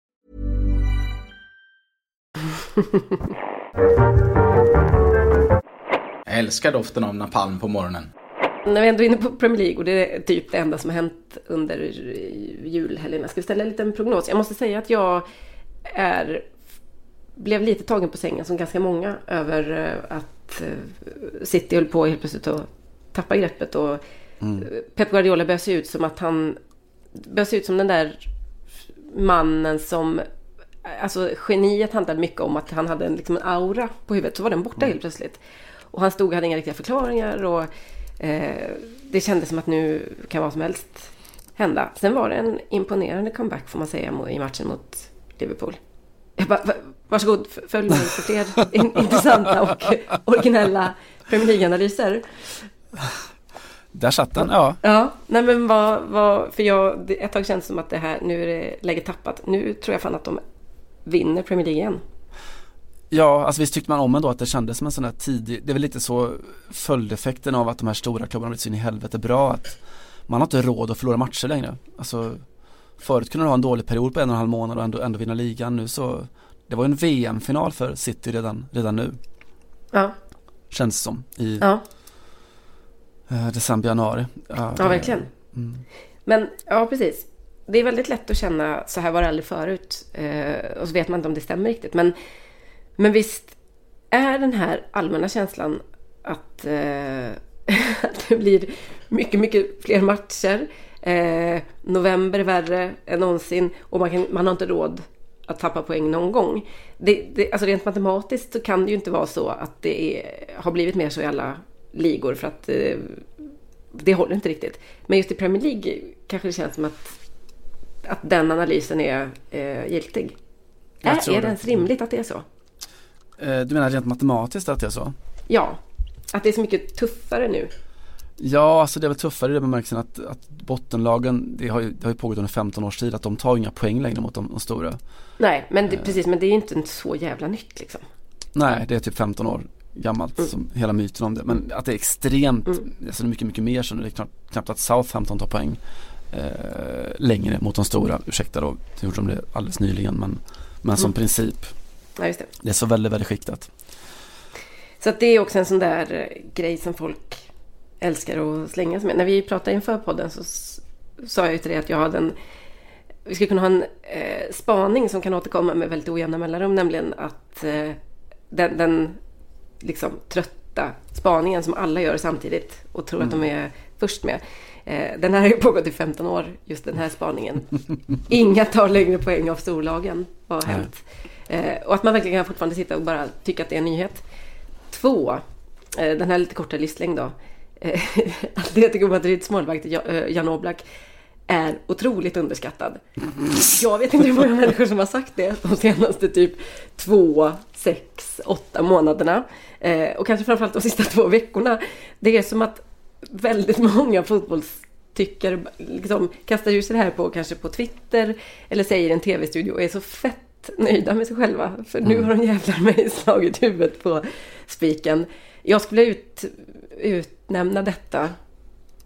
C: Jag älskar doften av napalm på morgonen.
A: När vi ändå är inne på Premier League och det är typ det enda som har hänt under julhelgerna. Ska vi ställa en liten prognos? Jag måste säga att jag är, blev lite tagen på sängen som ganska många över eh, att eh, City höll på helt plötsligt att tappa greppet och mm. Pep Guardiola börjar se ut som att han börjar se ut som den där mannen som Alltså geniet handlade mycket om att han hade en, liksom en aura på huvudet. Så var den borta mm. helt plötsligt. Och han stod och hade inga riktiga förklaringar. Och Eh, det kändes som att nu kan vad som helst hända. Sen var det en imponerande comeback får man säga i matchen mot Liverpool. Jag bara, varsågod, följ mig för fler intressanta och originella Premier League-analyser.
B: Där satt den, ja.
A: Ja, nej men vad, vad för jag, ett tag känns det som att det här, nu är det läget tappat. Nu tror jag fan att de vinner Premier League igen.
B: Ja, alltså visst tyckte man om ändå att det kändes som en sån här tidig, det är väl lite så följdeffekten av att de här stora klubbarna blivit så in i helvete bra att man har inte råd att förlora matcher längre. Alltså förut kunde du ha en dålig period på en och en halv månad och ändå, ändå vinna ligan. Nu så, det var ju en VM-final för City redan, redan nu,
A: Ja,
B: känns det som, i
A: ja,
B: eh, december, januari. Ja,
A: ja verkligen.
B: Mm.
A: Men ja, precis. Det är väldigt lätt att känna så här var det aldrig förut. Eh, och så vet man inte om det stämmer riktigt. Men, men visst är den här allmänna känslan att, eh, att det blir mycket, mycket fler matcher. Eh, november är värre än någonsin och man, kan, man har inte råd att tappa poäng någon gång. Det, det, alltså rent matematiskt så kan det ju inte vara så att det är, har blivit mer så i alla ligor för att eh, det håller inte riktigt. Men just i Premier League kanske det känns som att, att den analysen är eh, giltig.
B: Jag
A: Är, är det ens rimligt att det är så?
B: Eh, Du menar rent matematiskt att det är så?
A: Ja, att det är så mycket tuffare nu.
B: Ja, alltså det är väl tuffare i den bemärkelsen att, att bottenlagen, det har, ju, det har ju pågått under 15 års tid, att de tar inga poäng längre mot de, de stora.
A: Nej, men det, precis, men det är ju inte så jävla nytt liksom.
B: Nej, det är typ 15 år gammalt,
A: Mm.
B: som hela myten om det. Men att det är extremt,
A: Mm.
B: alltså det är mycket, mycket mer så nu. Det är knappt, knappt att Southampton tar poäng eh, längre mot de stora. Ursäkta då, det gjorde de det alldeles nyligen. Men, men som
A: Mm.
B: princip,
A: Ja, det.
B: det är så väldigt, väldigt skiktat.
A: Så att det är också en sån där eh, grej som folk älskar att slänga sig med. När vi pratade inför podden så sa jag ju till dig att jag hade en... Vi skulle kunna ha en eh, spaning som kan återkomma med väldigt ojämna mellanrum. Nämligen att eh, den, den liksom trötta spaningen som alla gör samtidigt och tror att de är först med. Eh, den här har ju pågått i 15 år, just den här spaningen. Inga tar längre poäng av storlagen. Vad har hänt? Eh, och att man verkligen kan fortfarande sitta och bara tycka att det är en nyhet. Två, eh, den här lite korta livslängd då. Eh, Atletico Madrids målvakt Ja- Jan Oblak är otroligt underskattad. Jag vet inte hur många människor som har sagt det de senaste typ två, sex, åtta månaderna. Eh, och kanske framförallt de sista två veckorna. Det är som att väldigt många fotbollstyckare liksom kastar ur sig det här på kanske på Twitter eller säger i en tv-studio och är så fett nöjda med sig själva. För nu
B: Mm.
A: har de jävlar mig slagit huvudet på spiken. Jag skulle ut, utnämna detta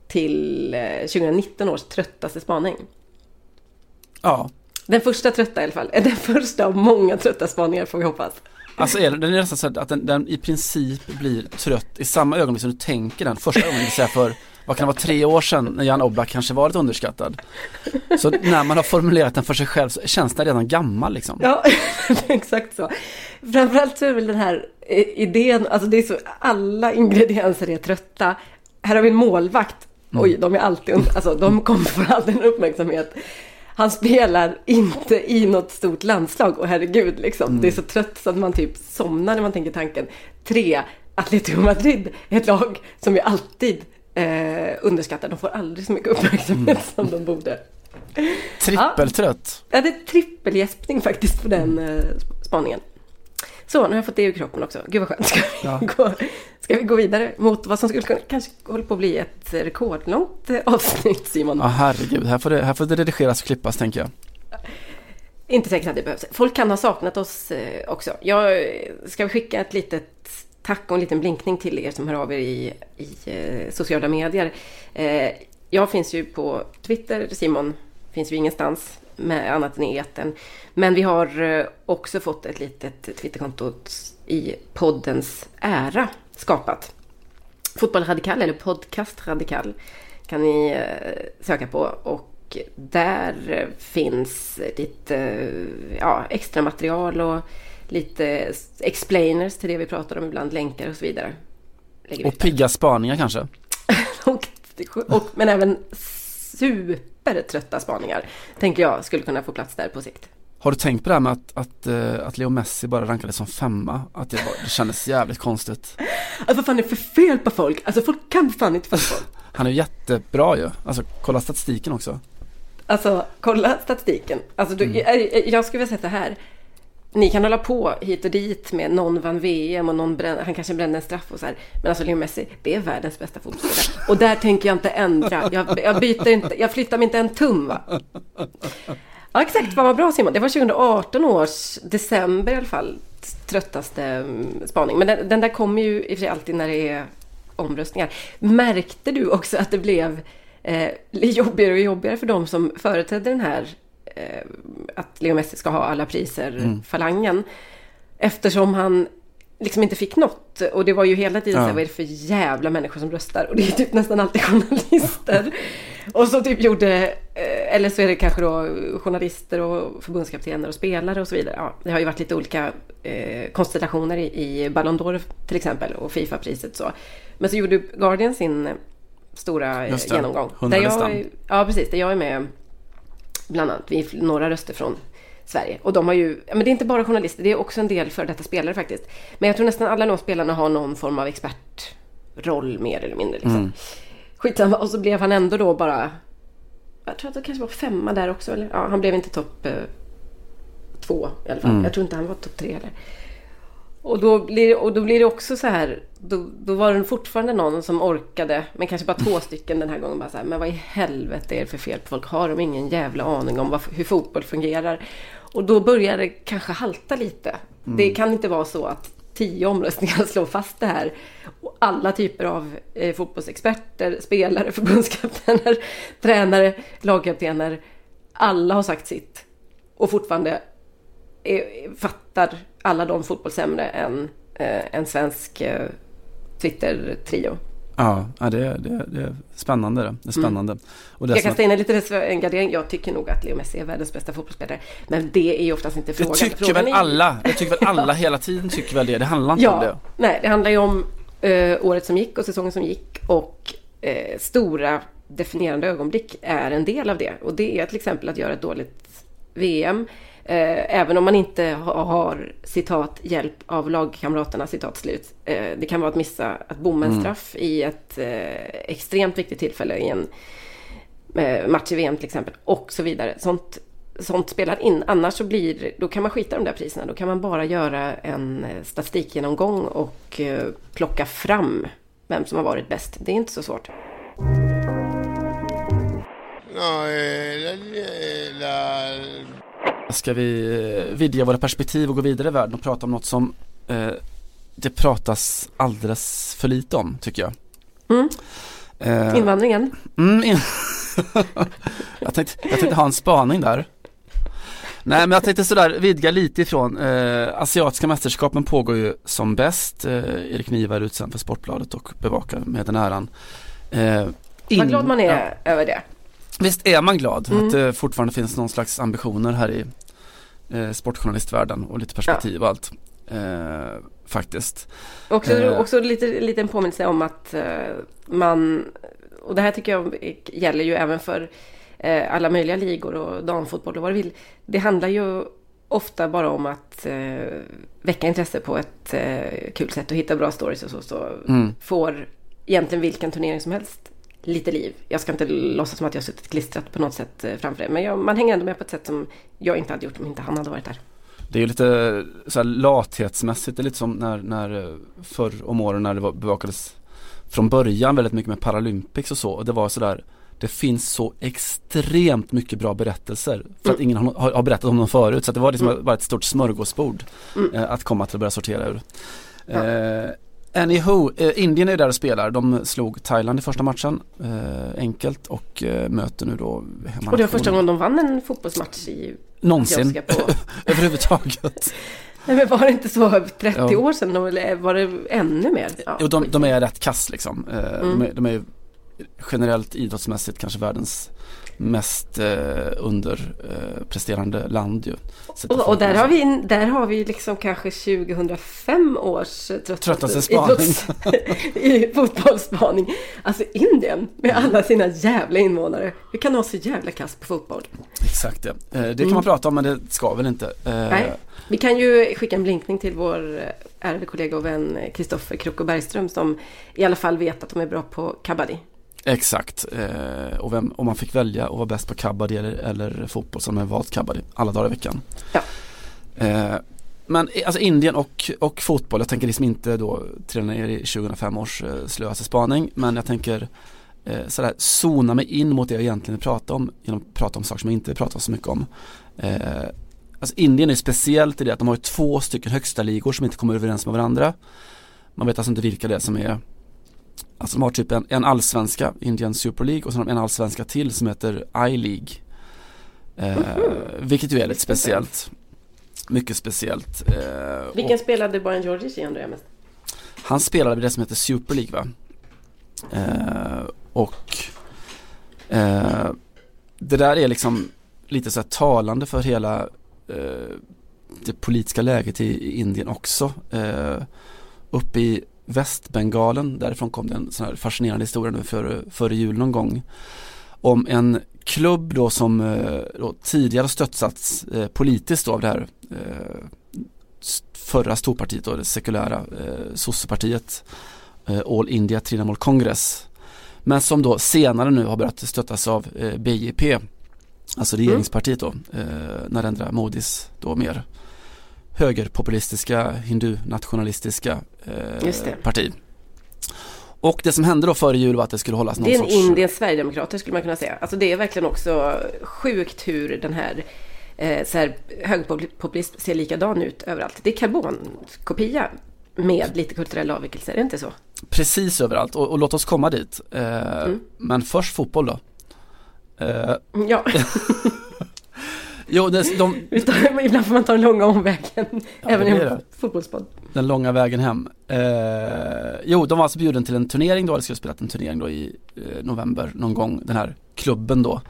A: till eh, 2019 års tröttaste spaning.
B: Ja,
A: Den första trötta i alla fall. Den första av många trötta spaningar får vi hoppas.
B: Alltså är den är nästan så att den, den i princip blir trött i samma ögonblick som du tänker den första vill säga för vad kan det vara, tre år sedan när Jan Oblak kanske var lite underskattad. Så när man har formulerat den för sig själv så känns den redan gammal liksom.
A: Ja, exakt så. Framförallt så är väl den här eh, idén, alltså det är så, alla ingredienser är trötta. Här har vi en målvakt. Oj, de är alltid, alltså de kommer få alltid en uppmärksamhet. Han spelar inte i något stort landslag och herregud liksom. Det är så trött så att man typ somnar när man tänker tanken. Tre, Atletico Madrid ett lag som vi alltid eh, underskattar. De får aldrig så mycket uppmärksamhet som de borde.
B: Trippeltrött.
A: Ja, det är trippelgäspning faktiskt på den eh, sp- spaningen. Så, nu har jag fått det ur kroppen också. Gud vad skönt. Ska vi,
B: Ja.
A: gå, ska vi gå vidare mot vad som skulle kunna, kanske hålla på att bli ett rekordlångt eh, avsnitt Simon?
B: Ja herregud, här får, det, här får det redigeras och klippas tänker jag.
A: Inte säkert att det behövs. Folk kan ha saknat oss eh, också. Jag eh, ska skicka ett litet tack och en liten blinkning till er som hör av er i, i sociala medier. Jag finns ju på Twitter, Simon finns ju ingenstans med annat än i etern. Men vi har också fått ett litet Twitterkonto i poddens ära skapat. Fotboll Radikal eller Podcast Radikal kan ni eh, söka på och där eh, finns lite eh, ja, extra material och lite explainers till det vi pratar om ibland, länkar och så vidare.
B: Och pigga spaningar kanske.
A: och, och, men även supertrötta spaningar tänker jag skulle kunna få plats där på sikt.
B: Har du tänkt på det här med att, att, eh, att Leo Messi bara rankades som femma? Att det, var, det kändes jävligt konstigt.
A: Alltså vad fan är det för fel på folk? Alltså folk kan fan inte fotboll.
B: Han är ju jättebra ju. Alltså kolla statistiken också.
A: Alltså kolla statistiken. Alltså, du, jag, jag skulle vilja säga så här. ni kan hålla på hit och dit med någon vann VM och någon bränn, han kanske brände en straff och så här. Men alltså Leo Messi, det är världens bästa fotbollsspelare. Och där tänker jag inte ändra. Jag, jag byter inte, jag flyttar mig inte en tum va. Ja exakt, vad bra Simon. Det var 2018 års december i alla fall. Tröttaste mm, spaning. Men den, den där kommer ju i och för sig alltid när det är omröstningar. Märkte du också att det blev eh, jobbigare och jobbigare för de som företrädde den här eh, att Leo Messi ska ha alla priser, mm. Eftersom han liksom inte fick något. Och det var ju hela tiden ja. så här, vad är det för jävla människor som röstar? Och det är typ nästan alltid journalister. och så typ gjorde, eh, eller så är det kanske då journalister och förbundskaptener och spelare och så vidare. Ja, det har ju varit lite olika eh, konstellationer i, i Ballon d'Or till exempel och Fifa-priset så. Men så gjorde Guardian sin stora eh, genomgång. Där jag, ja, precis. Där jag är med bland annat. Vi är några röster från Sverige. Och de har ju, men det är inte bara journalister, det är också en del för detta spelare faktiskt. Men jag tror nästan alla de spelarna har någon form av expertroll mer eller mindre. Liksom. Mm. Skitsamma. Och så blev han ändå då bara, jag tror att det kanske var femma där också. Eller? Ja, han blev inte topp eh, två i alla fall. Mm. Jag tror inte han var topp tre heller. Och då, blir, och då blir det också så här, då, då var det fortfarande någon som orkade, men kanske bara två stycken den här gången, bara så här, men vad i helvete är det för fel på folk? Har de ingen jävla aning om vad, hur fotboll fungerar? Och då börjar det kanske halta lite. Mm. Det kan inte vara så att tio omröstningar slår fast det här. Och alla typer av eh, fotbollsexperter, spelare, förbundskaptener, tränare, lagkaptener. Alla har sagt sitt. Och fortfarande är, fattar alla de fotboll sämre än eh, en svensk eh, Twitter-trio.
B: Ja, det, det, det är spännande. Det, det är spännande. Mm.
A: Och det jag kan ställa in lite en gardering. Jag tycker nog att Leo Messi är världens bästa fotbollsspelare. Men det är ju oftast inte frågan.
B: Det tycker
A: frågan
B: väl är... alla. Jag tycker väl alla hela tiden tycker väl det. Det handlar inte
A: ja,
B: om det.
A: Nej, det handlar ju om eh, året som gick och säsongen som gick. Och eh, stora definierande ögonblick är en del av det. Och det är till exempel att göra ett dåligt VM. Eh, även om man inte har, citat, hjälp av lagkamraterna, citat slut. Eh, det kan vara att missa att bomma en mm. straff i ett eh, extremt viktigt tillfälle i en match i VM till exempel. Och så vidare. Sånt, sånt spelar in. Annars så blir, då kan man skita de där priserna. Då kan man bara göra en statistikgenomgång och plocka fram vem som har varit bäst. Det är inte så svårt. No, eh,
B: la, la, Ska vi vidga våra perspektiv och gå vidare i världen och prata om något som eh, det pratas alldeles för lite om tycker jag.
A: Mm. Eh, Invandringen?
B: Mm, in jag, tänkte, jag tänkte ha en spaning där. Nej men jag tänkte sådär vidga lite ifrån, eh, Asiatiska mästerskapen pågår ju som bäst, eh, Erik Niva är utsänd för Sportbladet och bevakar med den äran.
A: Eh, in, Vad glad man är ja. över det.
B: Visst är man glad mm. att det fortfarande finns någon slags ambitioner här i eh, sportjournalistvärlden och lite perspektiv och allt. Eh, faktiskt.
A: Också, eh. också lite liten påminnelse om att eh, man, och det här tycker jag gäller ju även för eh, alla möjliga ligor och damfotboll och vad du vill. Det handlar ju ofta bara om att eh, väcka intresse på ett eh, kul sätt och hitta bra stories och så. Så mm. får egentligen vilken turnering som helst lite liv. Jag ska inte låtsas som att jag har suttit klistrat på något sätt eh, framför det. Men jag, man hänger ändå med på ett sätt som jag inte hade gjort om inte han hade varit där.
B: Det är ju lite så här lathetsmässigt, det är lite som när, när eh, förr om åren när det var, bevakades från början väldigt mycket med Paralympics och så. Och det var sådär, det finns så extremt mycket bra berättelser för mm. att ingen har, har, berättat om dem förut. Så det var liksom mm. bara ett stort smörgåsbord mm. eh, att komma till att börja sortera ur. Ja. Eh, Anywho, eh, Indien är där och spelar. De slog Thailand i första matchen eh, enkelt och eh, möter nu då
A: Och det var första gången de vann en fotbollsmatch i
B: Någonsin, överhuvudtaget.
A: Nej men var det inte så 30 ja. år sedan eller var det ännu mer?
B: Ja, jo, de, de, är rätt kass liksom. Eh, mm. de, är, de är generellt idrottsmässigt kanske världens mest eh, underpresterande eh, land ju.
A: Och, och, där, har vi, där har vi liksom kanske 2005 års
B: tröttaste spaning.
A: i fotbollsspaning. Alltså Indien med alla sina jävla invånare. Hur kan de ha så jävla kass på fotboll?
B: Exakt det. Eh, det kan mm. man prata om men det ska väl inte. Eh,
A: Nej. Vi kan ju skicka en blinkning till vår ärade kollega och vän Kristoffer Krocko Bergström som i alla fall vet att de är bra på kabaddi.
B: Exakt, eh, och vem, om man fick välja att vara bäst på kabaddi eller, eller fotboll har man valt kabaddi alla dagar i veckan. Ja. Eh, men alltså Indien och, och fotboll, jag tänker liksom inte då trilla ner i 2005 års eh, slöaste spaning men jag tänker eh, sådär zona mig in mot det jag egentligen vill prata om genom att prata om saker som jag inte vill prata så mycket om. Eh, alltså Indien är speciellt i det att de har två stycken högsta ligor som inte kommer överens med varandra. Man vet alltså inte vilka det är som är Alltså de har typ en, en allsvenska, Indian Super League och så har de en allsvenska till som heter I-League. Eh, vilket ju är lite speciellt. Mycket speciellt.
A: Eh, Vilken och, spelade Bojan Djordjic i undrar jag mest?
B: Han spelade det som heter Super League va? Eh, och eh, det där är liksom lite så här talande för hela eh, det politiska läget i, i Indien också. Eh, uppe i Västbengalen, därifrån kom det en sån här fascinerande historia nu före, före jul någon gång. Om en klubb då som eh, då tidigare stöttats eh, politiskt då av det här eh, förra storpartiet då, det sekulära eh, sossepartiet eh, All India Trinamool Congress. Men som då senare nu har börjat stöttas av eh, BJP, alltså regeringspartiet då, eh, Narendra Modis då mer högerpopulistiska, hindu-nationalistiska eh, parti. Och det som hände då före jul var att det skulle hållas någon
A: sorts... Det är en
B: sorts...
A: Indiens Sverigedemokrater skulle man kunna säga. Alltså det är verkligen också sjukt hur den här eh, så här högerpopulism ser likadan ut överallt. Det är karbonkopia med lite kulturella avvikelser, är det inte så?
B: Precis överallt och, och låt oss komma dit. Eh, mm. Men först fotboll då.
A: Eh, ja.
B: Jo, det, de...
A: Ibland får man ta den långa omvägen. Ja, även i en fotbollspodd.
B: Den långa vägen hem. Eh, jo, de var alltså bjuden till en turnering då. De skulle spelat en turnering då i eh, november någon gång. Den här klubben då.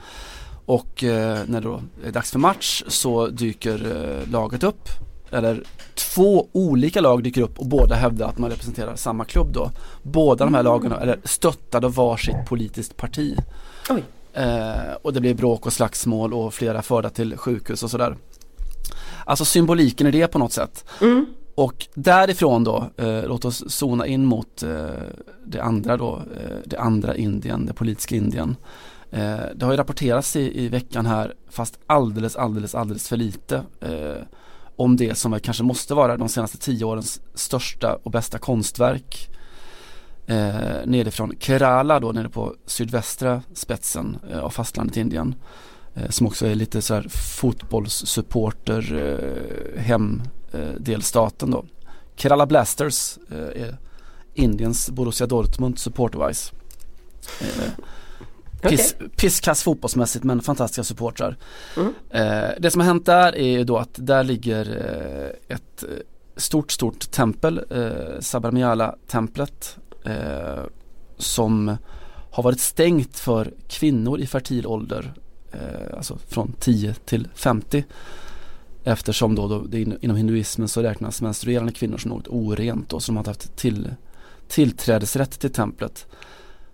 B: Och eh, när det då är dags för match så dyker eh, laget upp. Eller två olika lag dyker upp och båda hävdar att man representerar samma klubb då. Båda de här lagen är stöttade varsitt politiskt parti. Oj. Eh, och det blir bråk och slagsmål och flera förda till sjukhus och sådär. Alltså symboliken i det på något sätt. Mm. Och därifrån då, eh, låt oss zona in mot eh, det andra då, eh, det andra Indien, det politiska Indien. Eh, det har ju rapporterats i, i veckan här, fast alldeles, alldeles, alldeles för lite eh, om det som kanske måste vara de senaste tio årens största och bästa konstverk eh, nerifrån Kerala då nere på sydvästra spetsen eh, av fastlandet Indien. Eh, som också är lite så här fotbollssupporter eh, hemdelstaten då. Kerala Blasters eh, är Indiens Borussia Dortmund supporterwise. Eh, Piss, okay. Pisskass fotbollsmässigt men fantastiska supportrar. Mm. Eh, det som har hänt där är ju då att där ligger eh, ett eh, stort, stort tempel, eh, Sabarmiala-templet eh, som har varit stängt för kvinnor i fertil ålder, eh, alltså från 10 till 50. Eftersom då, då det inom hinduismen så räknas menstruerande kvinnor som något orent och som har haft till, tillträdesrätt till templet.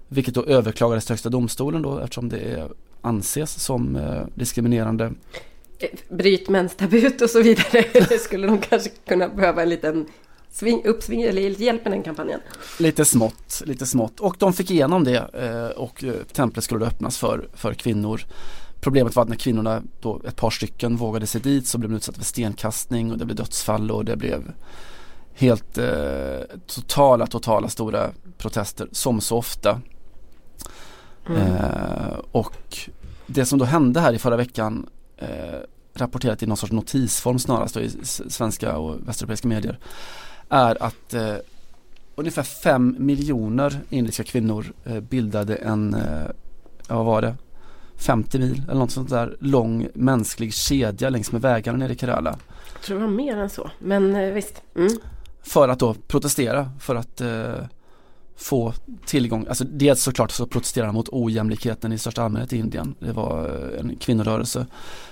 B: Vilket då överklagades till högsta domstolen då eftersom det anses som eh, diskriminerande.
A: Eh, bryt menstabut och så vidare. skulle de kanske kunna behöva en liten sving, uppsving eller hjälp med den kampanjen.
B: Lite smått, lite smått. Och de fick igenom det eh, och eh, templet skulle öppnas för, för kvinnor. Problemet var att när kvinnorna, då ett par stycken, vågade sig dit så blev de utsatta för stenkastning och det blev dödsfall och det blev helt eh, totala, totala stora protester som så ofta. Mm. Eh, och det som då hände här i förra veckan eh, rapporterat i någon sorts notisform snarast i svenska och västeuropeiska medier är att eh, ungefär fem miljoner indiska kvinnor eh, bildade en, eh, ja vad var det, 50 mil eller något sånt där lång mänsklig kedja längs med vägarna nere i Kerala.
A: Jag tror det var mer än så, men eh, visst. Mm.
B: För att då protestera, för att eh, få tillgång, alltså dels såklart så protesterar mot ojämlikheten i största allmänhet i Indien. Det var eh, en kvinnorörelse.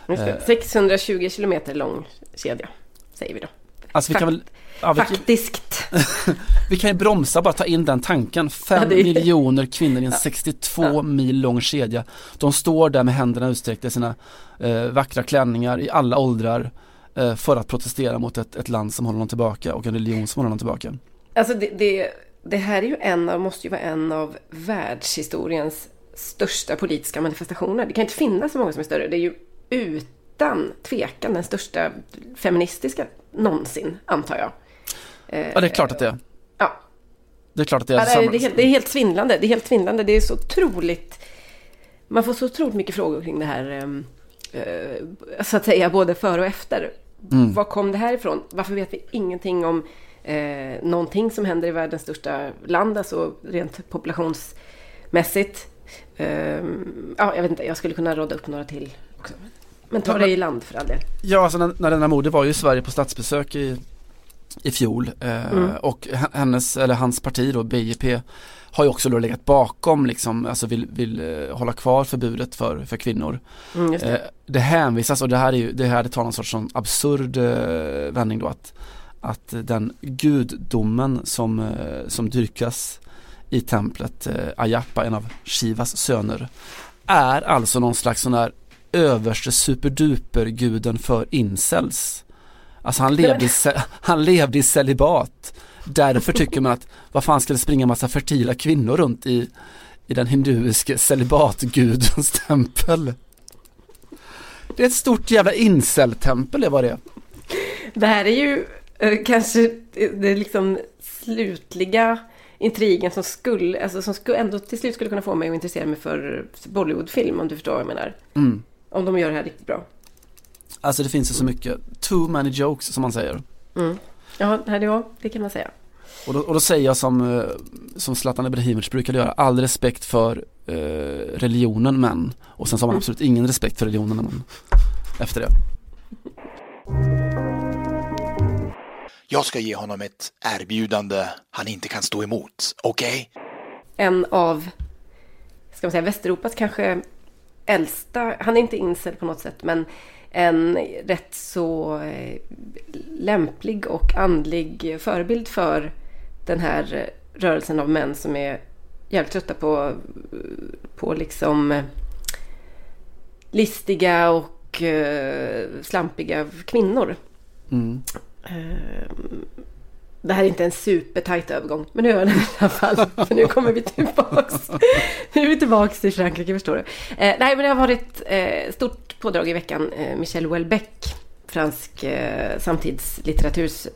A: Just det. 620 eh, kilometer lång kedja, säger vi då.
B: Alltså vi kan väl
A: Ja, vi, Faktiskt.
B: vi kan ju bromsa bara ta in den tanken. Fem ja, är... miljoner kvinnor i en 62 ja. mil lång kedja. De står där med händerna utsträckta i sina eh, vackra klänningar i alla åldrar eh, för att protestera mot ett, ett, land som håller dem tillbaka och en religion som håller dem tillbaka.
A: Alltså det, det, det här är ju en av, måste ju vara en av världshistoriens största politiska manifestationer. Det kan inte finnas så många som är större. Det är ju utan tvekan den största feministiska någonsin, antar jag.
B: Ja, det är klart att det är.
A: Ja.
B: Det är klart att det är.
A: Ja, det, är, det, är helt, det är helt svindlande. Det är helt svindlande. Det är så otroligt... Man får så otroligt mycket frågor kring det här, ehm, eh, så att säga, både före och efter.
B: Mm.
A: Var kom det här ifrån? Varför vet vi ingenting om eh, någonting som händer i världens största land, alltså rent populationsmässigt? Ehm, ja, jag vet inte, jag skulle kunna råda upp några till också. Men ta
B: Ja,
A: det i land för all del.
B: Ja, alltså när, när denna moder var ju i Sverige på statsbesök i, i fjol eh,
A: Mm.
B: och hennes, eller hans parti då, BJP, har ju också då legat bakom liksom, alltså vill, vill eh, hålla kvar förbudet för, för kvinnor.
A: Mm, det.
B: Eh, det hänvisas och det här, är ju, det här det tar någon sorts sån absurd vändning då att, att den gudomen som, som dyrkas i templet, Ayappa, en av Shivas söner, är alltså någon slags sån där överste superduper guden för incels. Alltså han levde, i, han levde i celibat. Därför tycker man att vad fan ska det springa massa fertila kvinnor runt i, i den hinduiske celibatgudens tempel. Det är ett stort jävla incel-tempel det var det.
A: Det här är ju eh, kanske det liksom slutliga intrigen som skulle, alltså som skulle, ändå till slut skulle kunna få mig att intressera mig för Bollywoodfilm om du förstår vad jag menar.
B: Mm.
A: Om de gör det här riktigt bra.
B: Alltså det finns ju så mycket, too many jokes som man säger.
A: Mm. Ja, det, det kan man säga.
B: Och då, och då säger jag som, eh, som Zlatan Ibrahimovic brukade göra, all respekt för eh, religionen men, och sen så har man
A: Mm.
B: absolut ingen respekt för religionen men, efter det.
D: Jag ska ge honom ett erbjudande han inte kan stå emot, okej?
A: En av, ska man säga, Västeuropas kanske äldsta, han är inte incel på något sätt, men en rätt så eh, lämplig och andlig förebild för den här rörelsen av män som är jävligt trötta på, på liksom eh, listiga och eh, slampiga kvinnor.
B: Mm.
A: Det här är inte en supertajt övergång, men nu är den i alla fall. För nu kommer vi tillbaks. Nu är vi tillbaks till Frankrike, förstår du. Eh, nej, men det har varit eh, stort pådrag i veckan. Eh, Michel Houellebecq, fransk eh, samtidslitteraturs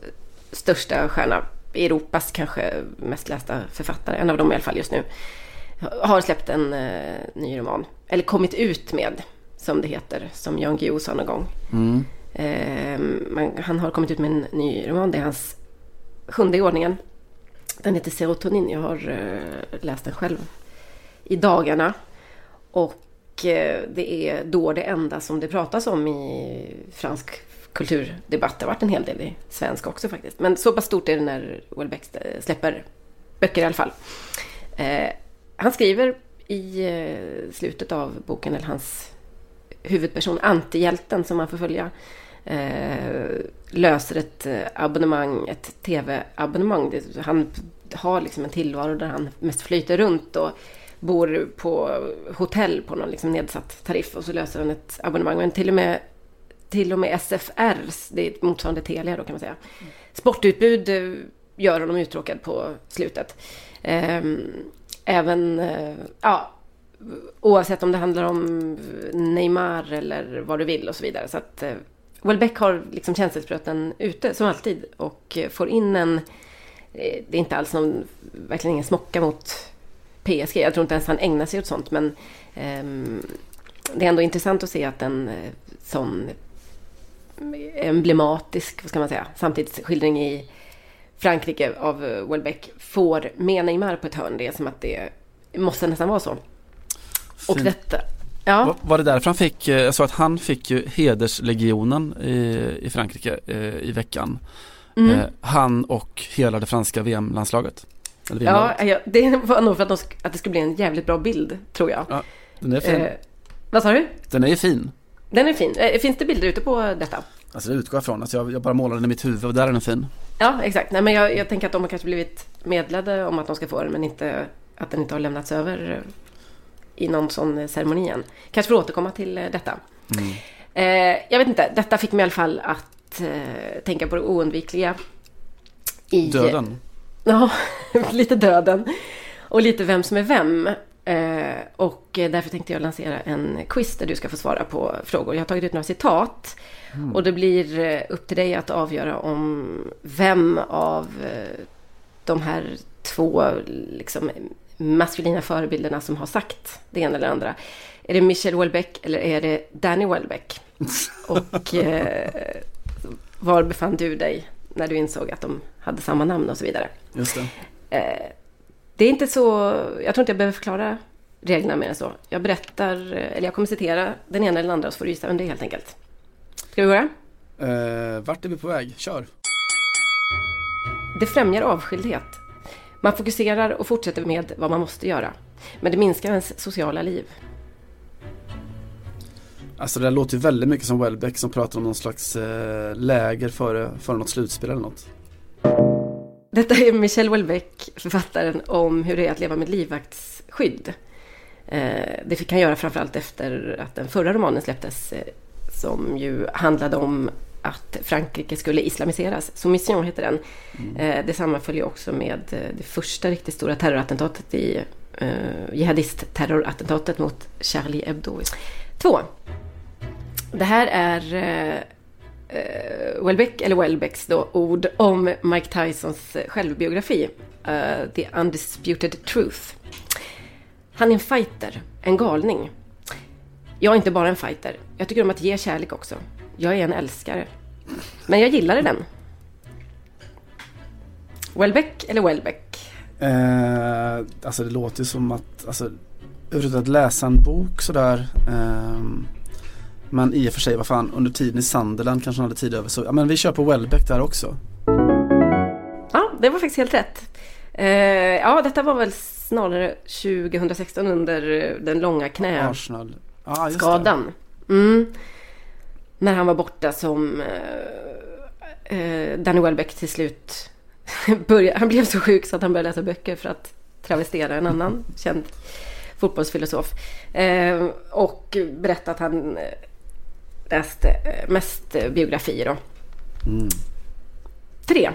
A: största stjärna. Europas kanske mest lästa författare, en av dem i alla fall just nu. Har släppt en eh, ny roman. Eller kommit ut med, som det heter. Som Jan Guillou sa någon gång.
B: Mm.
A: Eh, man, han har kommit ut med en ny roman. Det är hans sjunde i ordningen. Den heter Serotonin. Jag har eh, läst den själv i dagarna. Och eh, det är då det enda som det pratas om i fransk kulturdebatt. Det har varit en hel del i svensk också faktiskt. Men så pass stort är det när Houellebecq eh, släpper böcker i alla fall. Eh, han skriver i eh, slutet av boken, eller hans huvudperson, antihjälten som man får följa, eh, löser ett eh, abonnemang, ett tv-abonnemang. Han har liksom en tillvaro där han mest flyter runt och bor på hotell på någon liksom nedsatt tariff och så löser han ett abonnemang. Men till och med, till och med SFRs, det är motsvarande Telia då kan man säga, sportutbud eh, gör honom uttråkad på slutet. Ehm, även, eh, ja, oavsett om det handlar om Neymar eller vad du vill och så vidare. Så att eh, Welbeck har liksom känselspröten ute som alltid och eh, får in en, eh, det är inte alls någon, verkligen ingen smocka mot PSG. Jag tror inte ens han ägnar sig åt sånt men ehm, det är ändå intressant att se att en eh, sån emblematisk, vad ska man säga, samtidsskildring i Frankrike av Welbeck får med Neymar på ett hörn. Det är som att det måste nästan vara så. Och
B: Fint.
A: detta, ja.
B: Var, var det därför han fick, eh, jag sa att han fick ju hederslegionen i, i Frankrike eh, i veckan.
A: Mm.
B: Eh, han och hela det franska VM-landslaget. VM-laget.
A: Ja, ja, det var nog för att, de, att det skulle bli en jävligt bra bild, tror jag.
B: Ja, Den är fin.
A: Eh, vad sa du?
B: Den är ju fin.
A: Den är fin. Eh, finns det bilder ute på detta?
B: Alltså det utgår jag från. Alltså jag, jag bara målade den i mitt huvud och där är den fin.
A: Ja, exakt. Nej, men jag, jag tänker att de har kanske blivit medlade om att de ska få den, men inte att den inte har lämnats över eh, i någon sån eh, ceremoni än. Kanske får återkomma till eh, detta. Eh, jag vet inte, detta fick mig i alla fall att eh, tänka på det oundvikliga. I,
B: Döden.
A: Ja, lite döden. Och lite vem som är vem. Eh, och därför tänkte jag lansera en quiz där du ska få svara på frågor. Jag har tagit ut några citat. Och det blir eh, upp till dig att avgöra om vem av eh, de här två liksom, maskulina förebilderna som har sagt det ena eller andra. Är det Michelle Houellebecq eller är det Danny Welbeck? Och eh, var befann du dig när du insåg att de hade samma namn och så vidare?
B: Just det.
A: Eh, det är inte så, jag tror inte jag behöver förklara reglerna mer än så. Jag berättar, eller jag kommer citera den ena eller andra så får du gissa vem det är helt enkelt. Ska vi börja?
B: Eh, vart är vi på väg? Kör.
A: Det främjar avskildhet. Man fokuserar och fortsätter med vad man måste göra. Men det minskar ens sociala liv.
B: Alltså det låter väldigt mycket som Welbeck som pratar om någon slags eh, läger före, före något slutspel eller något.
A: Detta är Michelle Houellebecq, författaren om hur det är att leva med livvaktsskydd. Eh, det fick han göra framförallt efter att den förra romanen släpptes eh, som ju handlade om att Frankrike skulle islamiseras. Soumission heter den. Mm. Det sammanföljer också med det första riktigt stora terrorattentatet i eh, jihadist-terrorattentatet mot Charlie Hebdo. Två. Det här är eh, eh, Welbeck, eller Welbecks då, ord om Mike Tysons självbiografi. Uh, The Undisputed Truth. Han är en fighter, en galning. Jag är inte bara en fighter. Jag tycker om att ge kärlek också. Jag är en älskare. Men jag gillade den. Welbeck eller Welbeck?
B: Eh, alltså det låter ju som att, alltså överhuvudtaget att läsa en bok sådär. Eh, men i och för sig, vad fan, under tiden i Sunderland kanske han hade tid över. Så ja, men vi kör på Welbeck där också.
A: Ja, det var faktiskt helt rätt. Eh, ja, detta var väl snarare 2016 under den långa knäskadan.
B: Ah,
A: mm. När han var borta som eh, eh, Danny Welbeck till slut började, han blev så sjuk så att han började läsa böcker för att travestera en annan känd fotbollsfilosof. Eh, och berättade att han eh, läste eh, mest biografier då. Mm. Tre.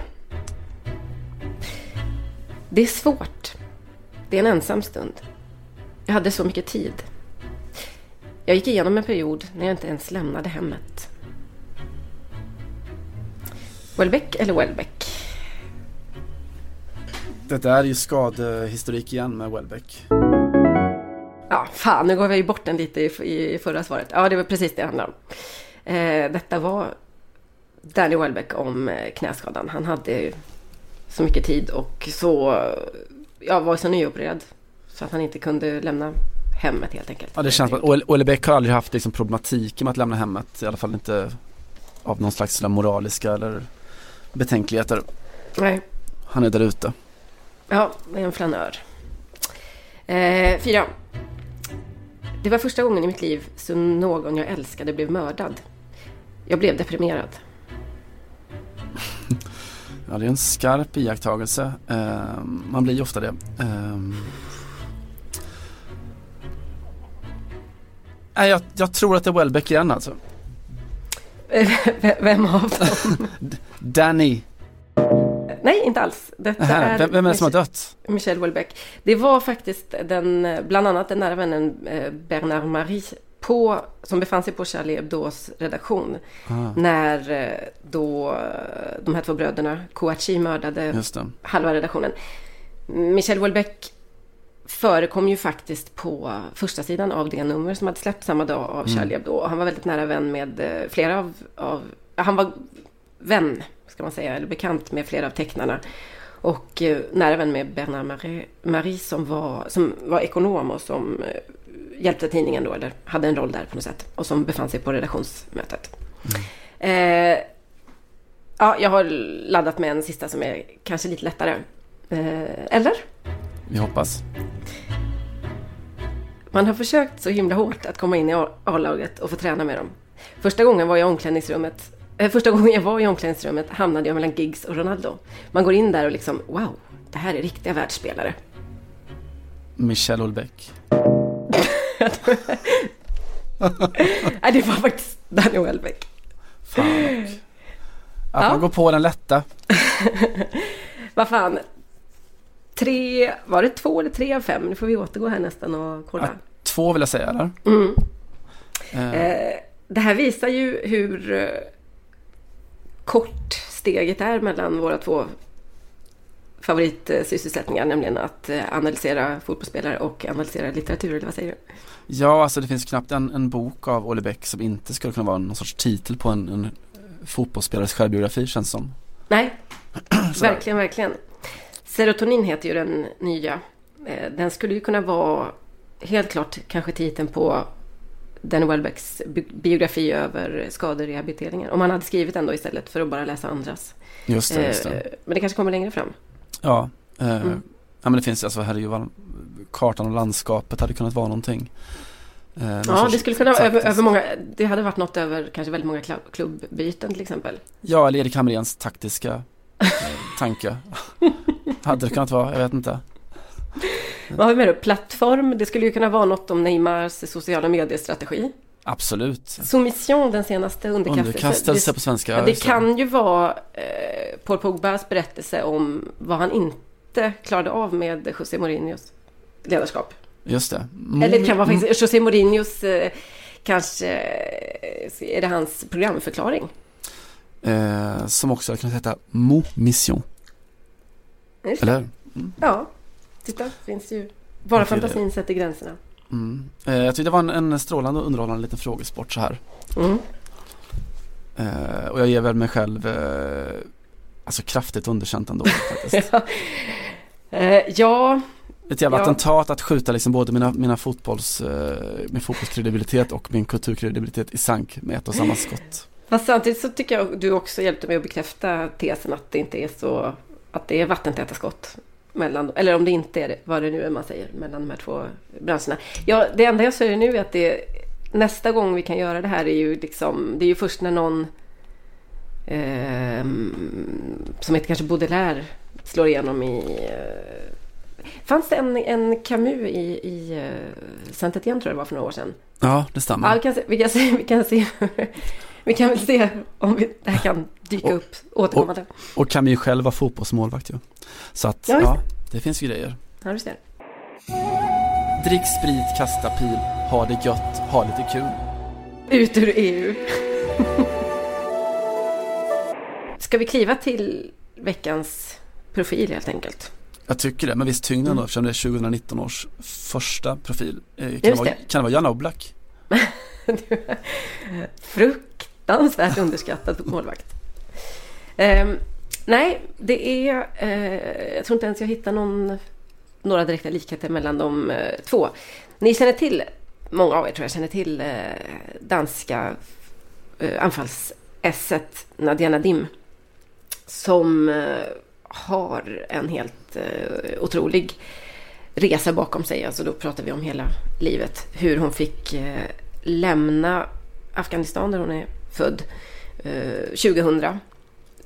A: Det är svårt. Det är en ensam stund. Jag hade så mycket tid. Jag gick igenom en period när jag inte ens lämnade hemmet. Welbeck eller Welbeck?
B: Det där är ju skadehistorik igen med Welbeck.
A: Ja, fan nu gav jag ju bort den lite i, i förra svaret. Ja, det var precis det det handlade om. Eh, detta var Danny Welbeck om eh, knäskadan. Han hade så mycket tid och så, ja, var så nyopererad. Så att han inte kunde lämna hemmet helt enkelt.
B: Ja, det känns som att Olle Bäck har aldrig haft liksom problematiken med att lämna hemmet. I alla fall inte av någon slags moraliska eller betänkligheter.
A: Nej.
B: Han är där ute.
A: Ja, det är en flanör. Eh, fyra. Det var första gången i mitt liv som någon jag älskade blev mördad. Jag blev deprimerad.
B: Ja, det är en skarp iakttagelse. Uh, man blir ju ofta det. Uh, Nej, jag, jag, tror att det är Welbeck igen alltså.
A: Vem av dem?
B: Danny.
A: Nej, inte alls.
B: Detta är vem, vem är det som har dött?
A: Michel Welbeck. Det var faktiskt den, bland annat den nära vännen eh, Bernard Marie på, som befann sig på Charlie Hebdos redaktion. Ah. När eh, då eh, de här två bröderna Kouachi mördade halva redaktionen. Michel Welbeck förekom ju faktiskt på första sidan av det nummer som hade släppts samma dag av mm. Charlie Hebdo. Han var väldigt nära vän med flera av, av han var vän ska man säga, eller bekant med flera av tecknarna. Och eh, nära vän med Bernard Marie, Marie som, var, som var ekonom och som eh, hjälpte tidningen då, eller hade en roll där på något sätt. Och som befann sig på redaktionsmötet. Mm. Eh, ja, jag har laddat med en sista som är kanske lite lättare. Eh, eller?
B: Vi hoppas.
A: Man har försökt så himla hårt att komma in i A-laget och få träna med dem. Första gången var jag i omklädningsrummet Eh, första gången jag var i omklädningsrummet hamnade jag mellan Giggs och Ronaldo. Man går in där och liksom, wow, det här är riktiga världsspelare.
B: Michel Houellebecq.
A: Nej, det var faktiskt Danny Welbeck.
B: Fan. Att ja. man går på den lätta.
A: Vad fan. Tre, var det två eller tre av fem? Nu får vi återgå här nästan och kolla.
B: Ja, två vill jag säga eller?
A: Mm.
B: Eh,
A: Eh, det här visar ju hur eh, kort steget är mellan våra två favoritsysselsättningar, nämligen att eh, analysera fotbollsspelare och analysera litteratur, eller vad säger du?
B: ja, alltså det finns knappt en, en bok av Olle Bäck som inte skulle kunna vara någon sorts titel på en, en fotbollsspelares självbiografi känns som.
A: Nej, verkligen, verkligen. Serotonin heter ju den nya. Eh, Den skulle ju kunna vara helt klart kanske titeln på Danny Welbecks bi- biografi över skaderehabiliteringen. Om han hade skrivit den då istället för att bara läsa andras.
B: Just det, just det.
A: Eh, Men det kanske kommer längre fram.
B: Ja, eh,
A: Mm.
B: ja men det finns alltså, herregud, vad- kartan och landskapet hade kunnat vara någonting. Eh,
A: Ja, det skulle kunna vara över, över många... Det hade varit något över kanske väldigt många klubbbyten till exempel.
B: Ja, eller Erik Hamréns taktiska eh, tanke. hade det kunnat vara, jag vet inte.
A: Vad har vi med då? Plattform. Det skulle ju kunna vara något om Neymars sociala mediestrategi.
B: Absolut.
A: Soumission, den senaste.
B: Underkastelse
A: Det-
B: på svenska.
A: Ja, det kan ju vara eh, Paul Pogbas berättelse om vad han inte klarade av med José Mourinhos ledarskap.
B: Just det. Mm,
A: Eller det kan vara faktiskt José Mourinhos, eh, kanske eh, är det hans programförklaring.
B: Eh, som också hade kunnat heta Mo Mission. Eller hur?
A: Ja, titta, finns ju. Bara
B: Okej, det-
A: fantasin sätter gränserna.
B: Mm. Eh, jag tyckte det var en, en strålande och underhållande liten frågesport så här.
A: Mm.
B: Eh, och jag ger väl mig själv eh, alltså kraftigt underkänt ändå faktiskt.
A: Ja,
B: Ett jävla
A: Ja.
B: attentat att skjuta liksom både mina, mina fotbolls, min fotbollskredibilitet och min kulturkredibilitet i sank med ett och samma skott.
A: fast samtidigt så tycker jag du också hjälpte mig att bekräfta tesen att det inte är så att det är vattentäta skott mellan, eller om det inte är det, vad det nu är man säger, mellan de här två branscherna. Ja, det enda jag säger nu är att det, nästa gång vi kan göra det här är ju liksom, det är ju först när någon ehm, som heter kanske Baudelaire slår igenom i eh, Fanns det en, en Camus i, i uh, saint Etienne tror jag det var för några år sedan?
B: Ja, det stämmer.
A: Ja, vi kan se, vi kan se, vi kan se, vi kan väl se om vi, det här kan dyka
B: Och-
A: upp återkommande.
B: Och Camille själv var fotbollsmålvakt ju. Så att,
A: Ja,
B: ja, det finns grejer.
A: Ja, du ser.
B: Drick sprit, kasta pil, ha det gött, ha lite kul.
A: Ut ur EU. Ska vi kliva till veckans profil helt enkelt?
B: Jag tycker det, men visst tyngden
A: Mm.
B: då eftersom det är 2019 års första profil. Eh, Kan, det vara, kan det vara Jan Oblak?
A: Fruktansvärt underskattad målvakt. Eh, nej, det är... eh, jag tror inte ens jag hittar någon, några direkta likheter mellan de eh, två. Ni känner till, många av er tror jag känner till eh, danska eh, anfallsesset Nadia Nadim. Som eh, har en helt eh, otrolig resa bakom sig. Alltså då pratar vi om hela livet. Hur hon fick eh, lämna Afghanistan där hon är född eh, 2000.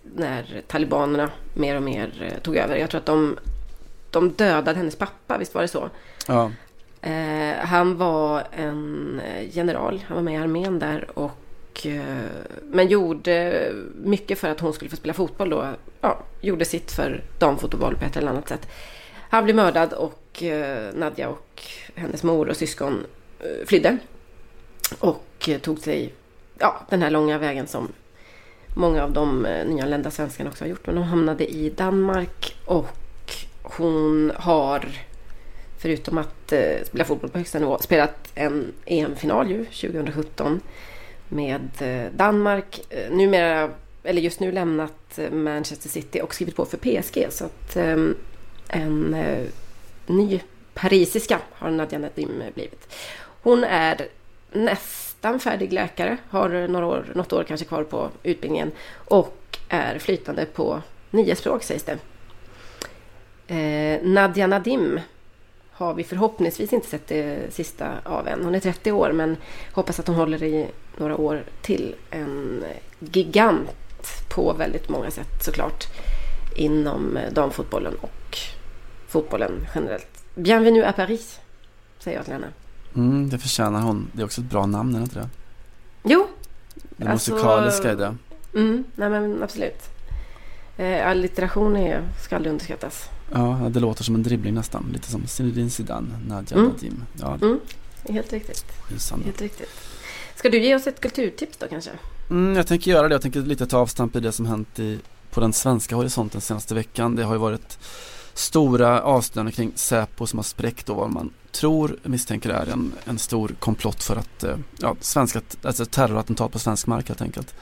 A: När talibanerna mer och mer eh, tog över. Jag tror att de, de dödade hennes pappa, visst var det så?
B: Ja,
A: Eh, han var en eh, general, han var med i armén där och eh, men gjorde mycket för att hon skulle få spela fotboll då. Ja, gjorde sitt för damfotboll på ett eller annat sätt. Han blev mördad och eh, Nadja och hennes mor och syskon eh, flydde. Och eh, tog sig ja, den här långa vägen som många av de eh, nyanlända svenskarna också har gjort. Men de hamnade i Danmark och hon har förutom att eh, spela fotboll på högsta nivå, spelat en EM-final ju 2017 med eh, Danmark. Numera, eller just nu lämnat Manchester City och skrivit på för PSG. Så att en ny parisiska har Nadia Nadim blivit. Hon är näst nästan färdig läkare, har några år, något år kanske kvar på utbildningen och är flytande på nio språk sägs det. Eh, Nadia Nadim har vi förhoppningsvis inte sett det sista av än. Hon är 30 år men hoppas att hon håller i några år till. En gigant på väldigt många sätt såklart inom eh, damfotbollen och fotbollen generellt. Bienvenue à Paris, säger jag till henne
B: mm, det förtjänar hon. Det är också ett bra namn, är det inte det?
A: Jo,
B: Det
A: Alltså-
B: musikaliska i det.
A: mm, nej men absolut. Eh, allitteration är, ska aldrig underskattas.
B: Ja, det låter som en dribbling nästan. Lite som Zinedine Zidane, Nadja
A: Mm.
B: Nadim. Ja,
A: Mm, helt riktigt. Helt riktigt. Ska du ge oss ett kulturtips då kanske?
B: Mm, jag tänker göra det. Jag tänker lite ta avstamp i det som hänt i, på den svenska horisonten senaste veckan. Det har ju varit stora avslöjanden kring Säpo som har spräckt och vad man tror, misstänker är en, en stor komplott för att, eh, ja, svenska, alltså terrorattentat på svensk mark helt enkelt.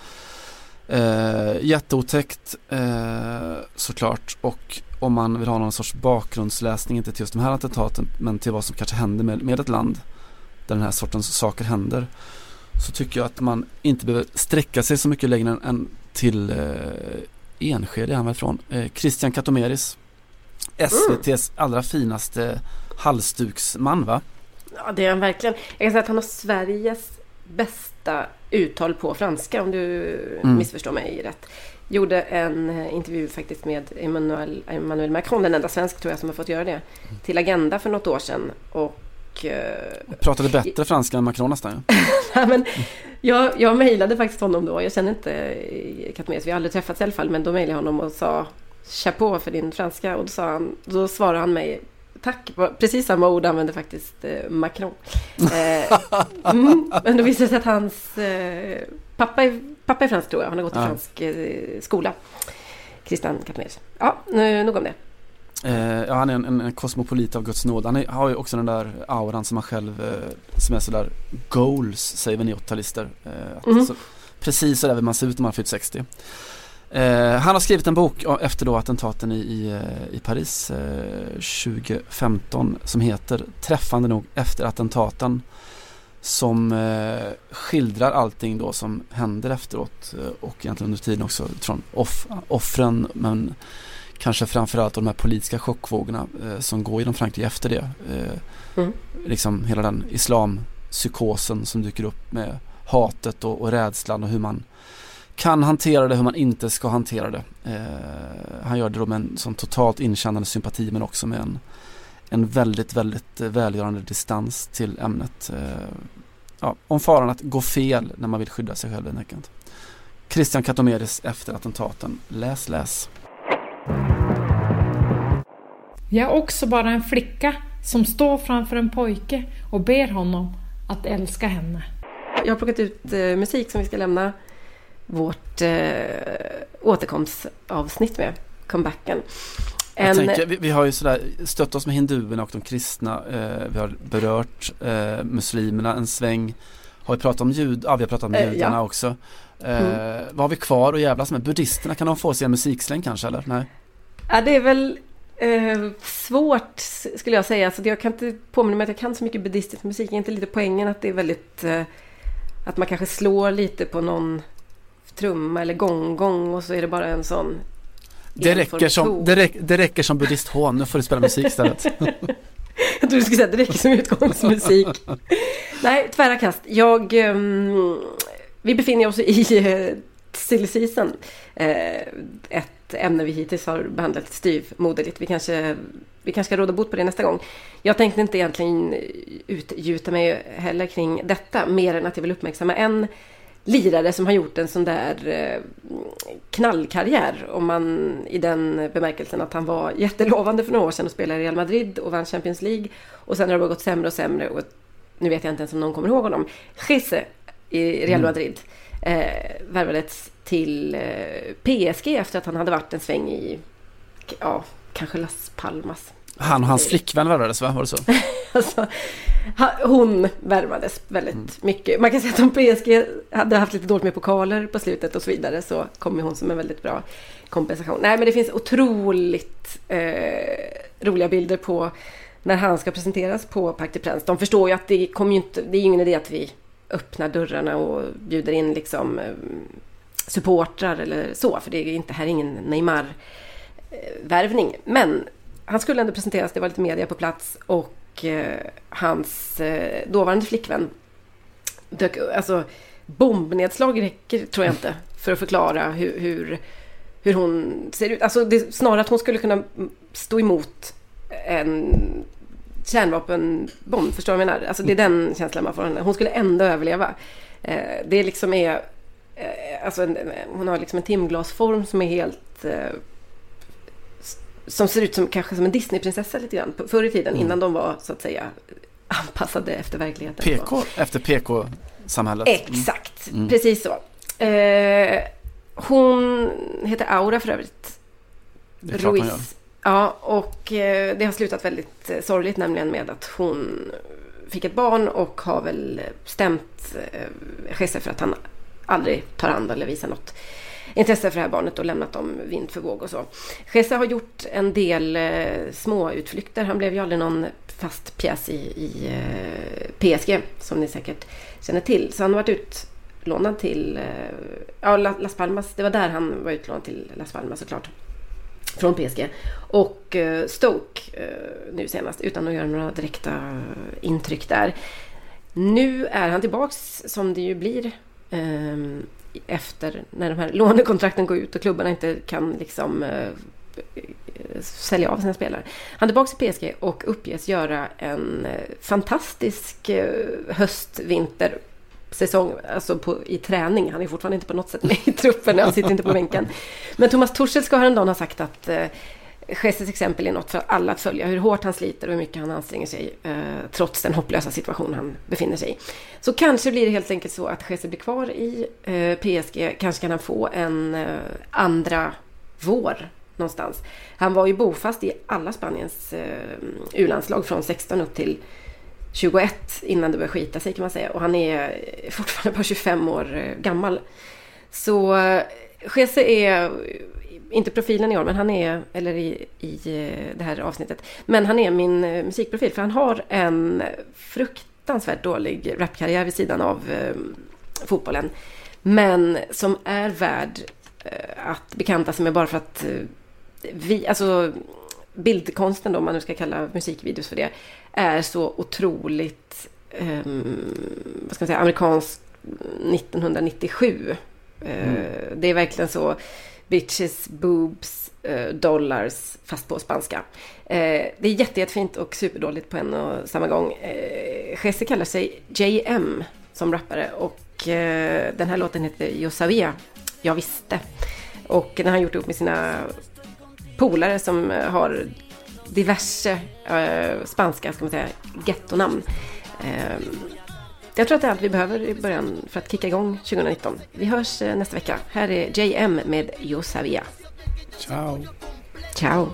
B: Eh, jätteotäckt eh, såklart och om man vill ha någon sorts bakgrundsläsning, inte till just de här attentaten, men till vad som kanske händer med, med ett land där den här sortens saker händer så tycker jag att man inte behöver sträcka sig så mycket längre än, än till eh, Enskede är han väl ifrån. Eh, Christian Katomeris. SVTs allra finaste halsduksman va?
A: Ja, det är han verkligen. Jag kan säga att han har Sveriges bästa uttal på franska om du
B: Mm.
A: missförstår mig rätt. Gjorde en eh, intervju faktiskt med Emmanuel, Emmanuel Macron, den enda svensk tror jag som har fått göra det, till Agenda för något år sedan. Och eh,
B: Pratade bättre franska än Macron nästan.
A: Nej, men jag, jag mejlade faktiskt honom då. Jag känner inte eh, Katmeris, vi har aldrig träffats i alla fall. Men då mejlade jag honom och sa chapeau för din franska. Och då, sa han, då svarade han mig tack. Precis samma ord använde faktiskt eh, Macron. Eh, mm, men då visade det sig att hans eh, pappa, är, pappa är fransk tror jag. Han har gått i
B: Ja.
A: fransk skola. Christian Katmeris. Ja, nu, nog om det.
B: Eh, ja, han är en, en, en kosmopolit av Guds nåd. Han är, har ju också den där auran som han själv, eh, som är sådär goals, säger vi 90-talister. Eh,
A: Mhm.
B: så, precis så där vill man se ut när man har fyllt 60. Eh, han har skrivit en bok efter då attentaten i, i, eh, i Paris eh, 2015 som heter Träffande nog efter attentaten. Som eh, skildrar allting då som händer efteråt eh, och egentligen under tiden också från off, offren men kanske framförallt de här politiska chockvågorna som går genom Frankrike efter det.
A: Mm.
B: Liksom hela den islampsykosen som dyker upp med hatet och, och rädslan och hur man kan hantera det, hur man inte ska hantera det. Eh, han gör det då med en sån totalt inkännande sympati men också med en, en väldigt, väldigt eh, välgörande distans till ämnet. Eh, ja, om faran att gå fel när man vill skydda sig själv enkelt. Christian Katomeris efter attentaten. Läs, läs.
E: Jag är också bara en flicka som står framför en pojke och ber honom att älska henne.
A: Jag har plockat ut eh, musik som vi ska lämna vårt eh, återkomstavsnitt med. Comebacken. En,
B: tänker, vi, vi har ju sådär stött oss med hinduerna och de kristna. Eh, vi har berört eh, muslimerna en sväng. Har vi pratat om jud? Ja, vi har pratat om
A: Eh,
B: judarna
A: ja.
B: också. Eh, Vad har vi kvar att jävlas med? Buddhisterna, kan de få sig en musiksläng kanske eller? Nej.
A: Ja, det är väl eh, svårt skulle jag säga. Alltså, jag kan inte påminna mig att jag kan så mycket buddhistisk musik. Är inte lite poängen att det är väldigt... Eh, att man kanske slår lite på någon trumma eller gong-gong och så är det bara en sån...
B: Det räcker, som, det, räck, det räcker som buddhisthån, nu får du spela musik istället.
A: Jag trodde du skulle säga att det räcker som utgångsmusik. Nej, tvära kast. Jag... ehm, vi befinner oss i uh, silly season. Eh, ett ämne vi hittills har behandlat styvmoderligt. Vi kanske, vi kanske ska råda bot på det nästa gång. Jag tänkte inte egentligen utgjuta mig heller kring detta. Mer än att jag vill uppmärksamma en lirare som har gjort en sån där eh, knallkarriär. Om man i den bemärkelsen att han var jättelovande för några år sedan och spelade i Real Madrid och vann Champions League. Och sen har det bara gått sämre och sämre. Och nu vet jag inte ens om någon kommer ihåg honom. Gisse i Real Madrid eh, värvades till eh, PSG efter att han hade varit en sväng i, ja, kanske Las Palmas.
B: Han och hans flickvän värvades va? Var det så?
A: Alltså, hon värvades väldigt mycket. Man kan säga att om PSG hade haft lite dåligt med pokaler på slutet och så vidare så kommer hon som en väldigt bra kompensation. Nej, men det finns otroligt eh, roliga bilder på när han ska presenteras på Parc des Princes. De förstår ju att det kommer inte, det är ingen idé att vi öppnar dörrarna och bjuder in liksom eh, supportrar eller så, för det är inte här är ingen Neymar-värvning. Men han skulle ändå presenteras, det var lite media på plats och eh, hans eh, dåvarande flickvän dök Alltså bombnedslag räcker tror jag inte för att förklara hur, hur, hur hon ser ut. Alltså det snarare att hon skulle kunna stå emot en kärnvapenbomb, förstår du vad jag menar? Alltså det är den känslan man får. henne. Hon skulle ändå överleva. Eh, det liksom är eh, alltså en, hon har liksom en timglasform som är helt eh, som ser ut som kanske som en Disneyprinsessa lite grann förr i tiden
B: Mm.
A: innan de var så att säga anpassade efter verkligheten.
B: PK efter PK-samhället.
A: Exakt, precis så. Eh, hon heter Aura för övrigt.
B: Det är klart man gör.
A: Ruiz. Ja, och eh, det har slutat väldigt eh, sorgligt nämligen med att hon fick ett barn och har väl stämt eh, Jesse för att han aldrig tar hand eller visar något intresse för det här barnet och lämnat dem vind för våg och så. Jesse har gjort en del eh, små utflykter. Han blev ju aldrig någon fast pjäs i, i eh, PSG som ni säkert känner till. Så han har varit utlånad till eh, ja, Las Palmas. Det var där han var utlånad till Las Palmas såklart från PSG. Och eh, Stoke eh, nu senast utan att göra några direkta eh, intryck där. Nu är han tillbaks som det ju blir ehm, efter när de här lånekontrakten går ut och klubbarna inte kan liksom eh, sälja av sina spelare. Han är tillbaka i PSG och uppges göra en eh, fantastisk eh, höst-vinter säsong alltså på, i träning. Han är fortfarande inte på något sätt med i truppen. Han sitter inte på bänken. Men Thomas Torssell ska häromdagen ha sagt att eh, exempel är något för alla att följa. Hur hårt han sliter och hur mycket han anstränger sig eh, trots den hopplösa situation han befinner sig i. Så kanske blir det helt enkelt så att Jesus blir kvar i eh, PSG. Kanske kan han få en eh, andra vår någonstans. Han var ju bofast i alla Spaniens eh, U-landslag från 16 upp till 21 innan det började skita sig kan man säga. Och han är fortfarande bara 25 år eh, gammal. Så eh, Jesse är inte profilen i år, men han är, eller i, i eh, det här avsnittet, men han är min eh, musikprofil för han har en fruktansvärt dålig rapkarriär vid sidan av eh, fotbollen. Men som är värd eh, att bekanta sig med bara för att eh, vi, alltså bildkonsten då, om man nu ska kalla musikvideos för det, är så otroligt, ehm, vad ska man säga, amerikansk 1997. Eh, Det är verkligen så bitches, boobs, eh, dollars, fast på spanska. Eh, det är jätte, jättefint och superdåligt på en och samma gång. Eh, Jesse kallar sig JM som rappare och den här låten heter Yo sabía, jag visste. Och den har han gjort ihop med sina polare som har diverse spanska, ska man säga, gettonamn. Jag tror att det är allt vi behöver i början för att kicka igång 2019. Vi hörs eh, nästa vecka. Här är JM med Yo sabía.
B: Ciao.
A: Ciao!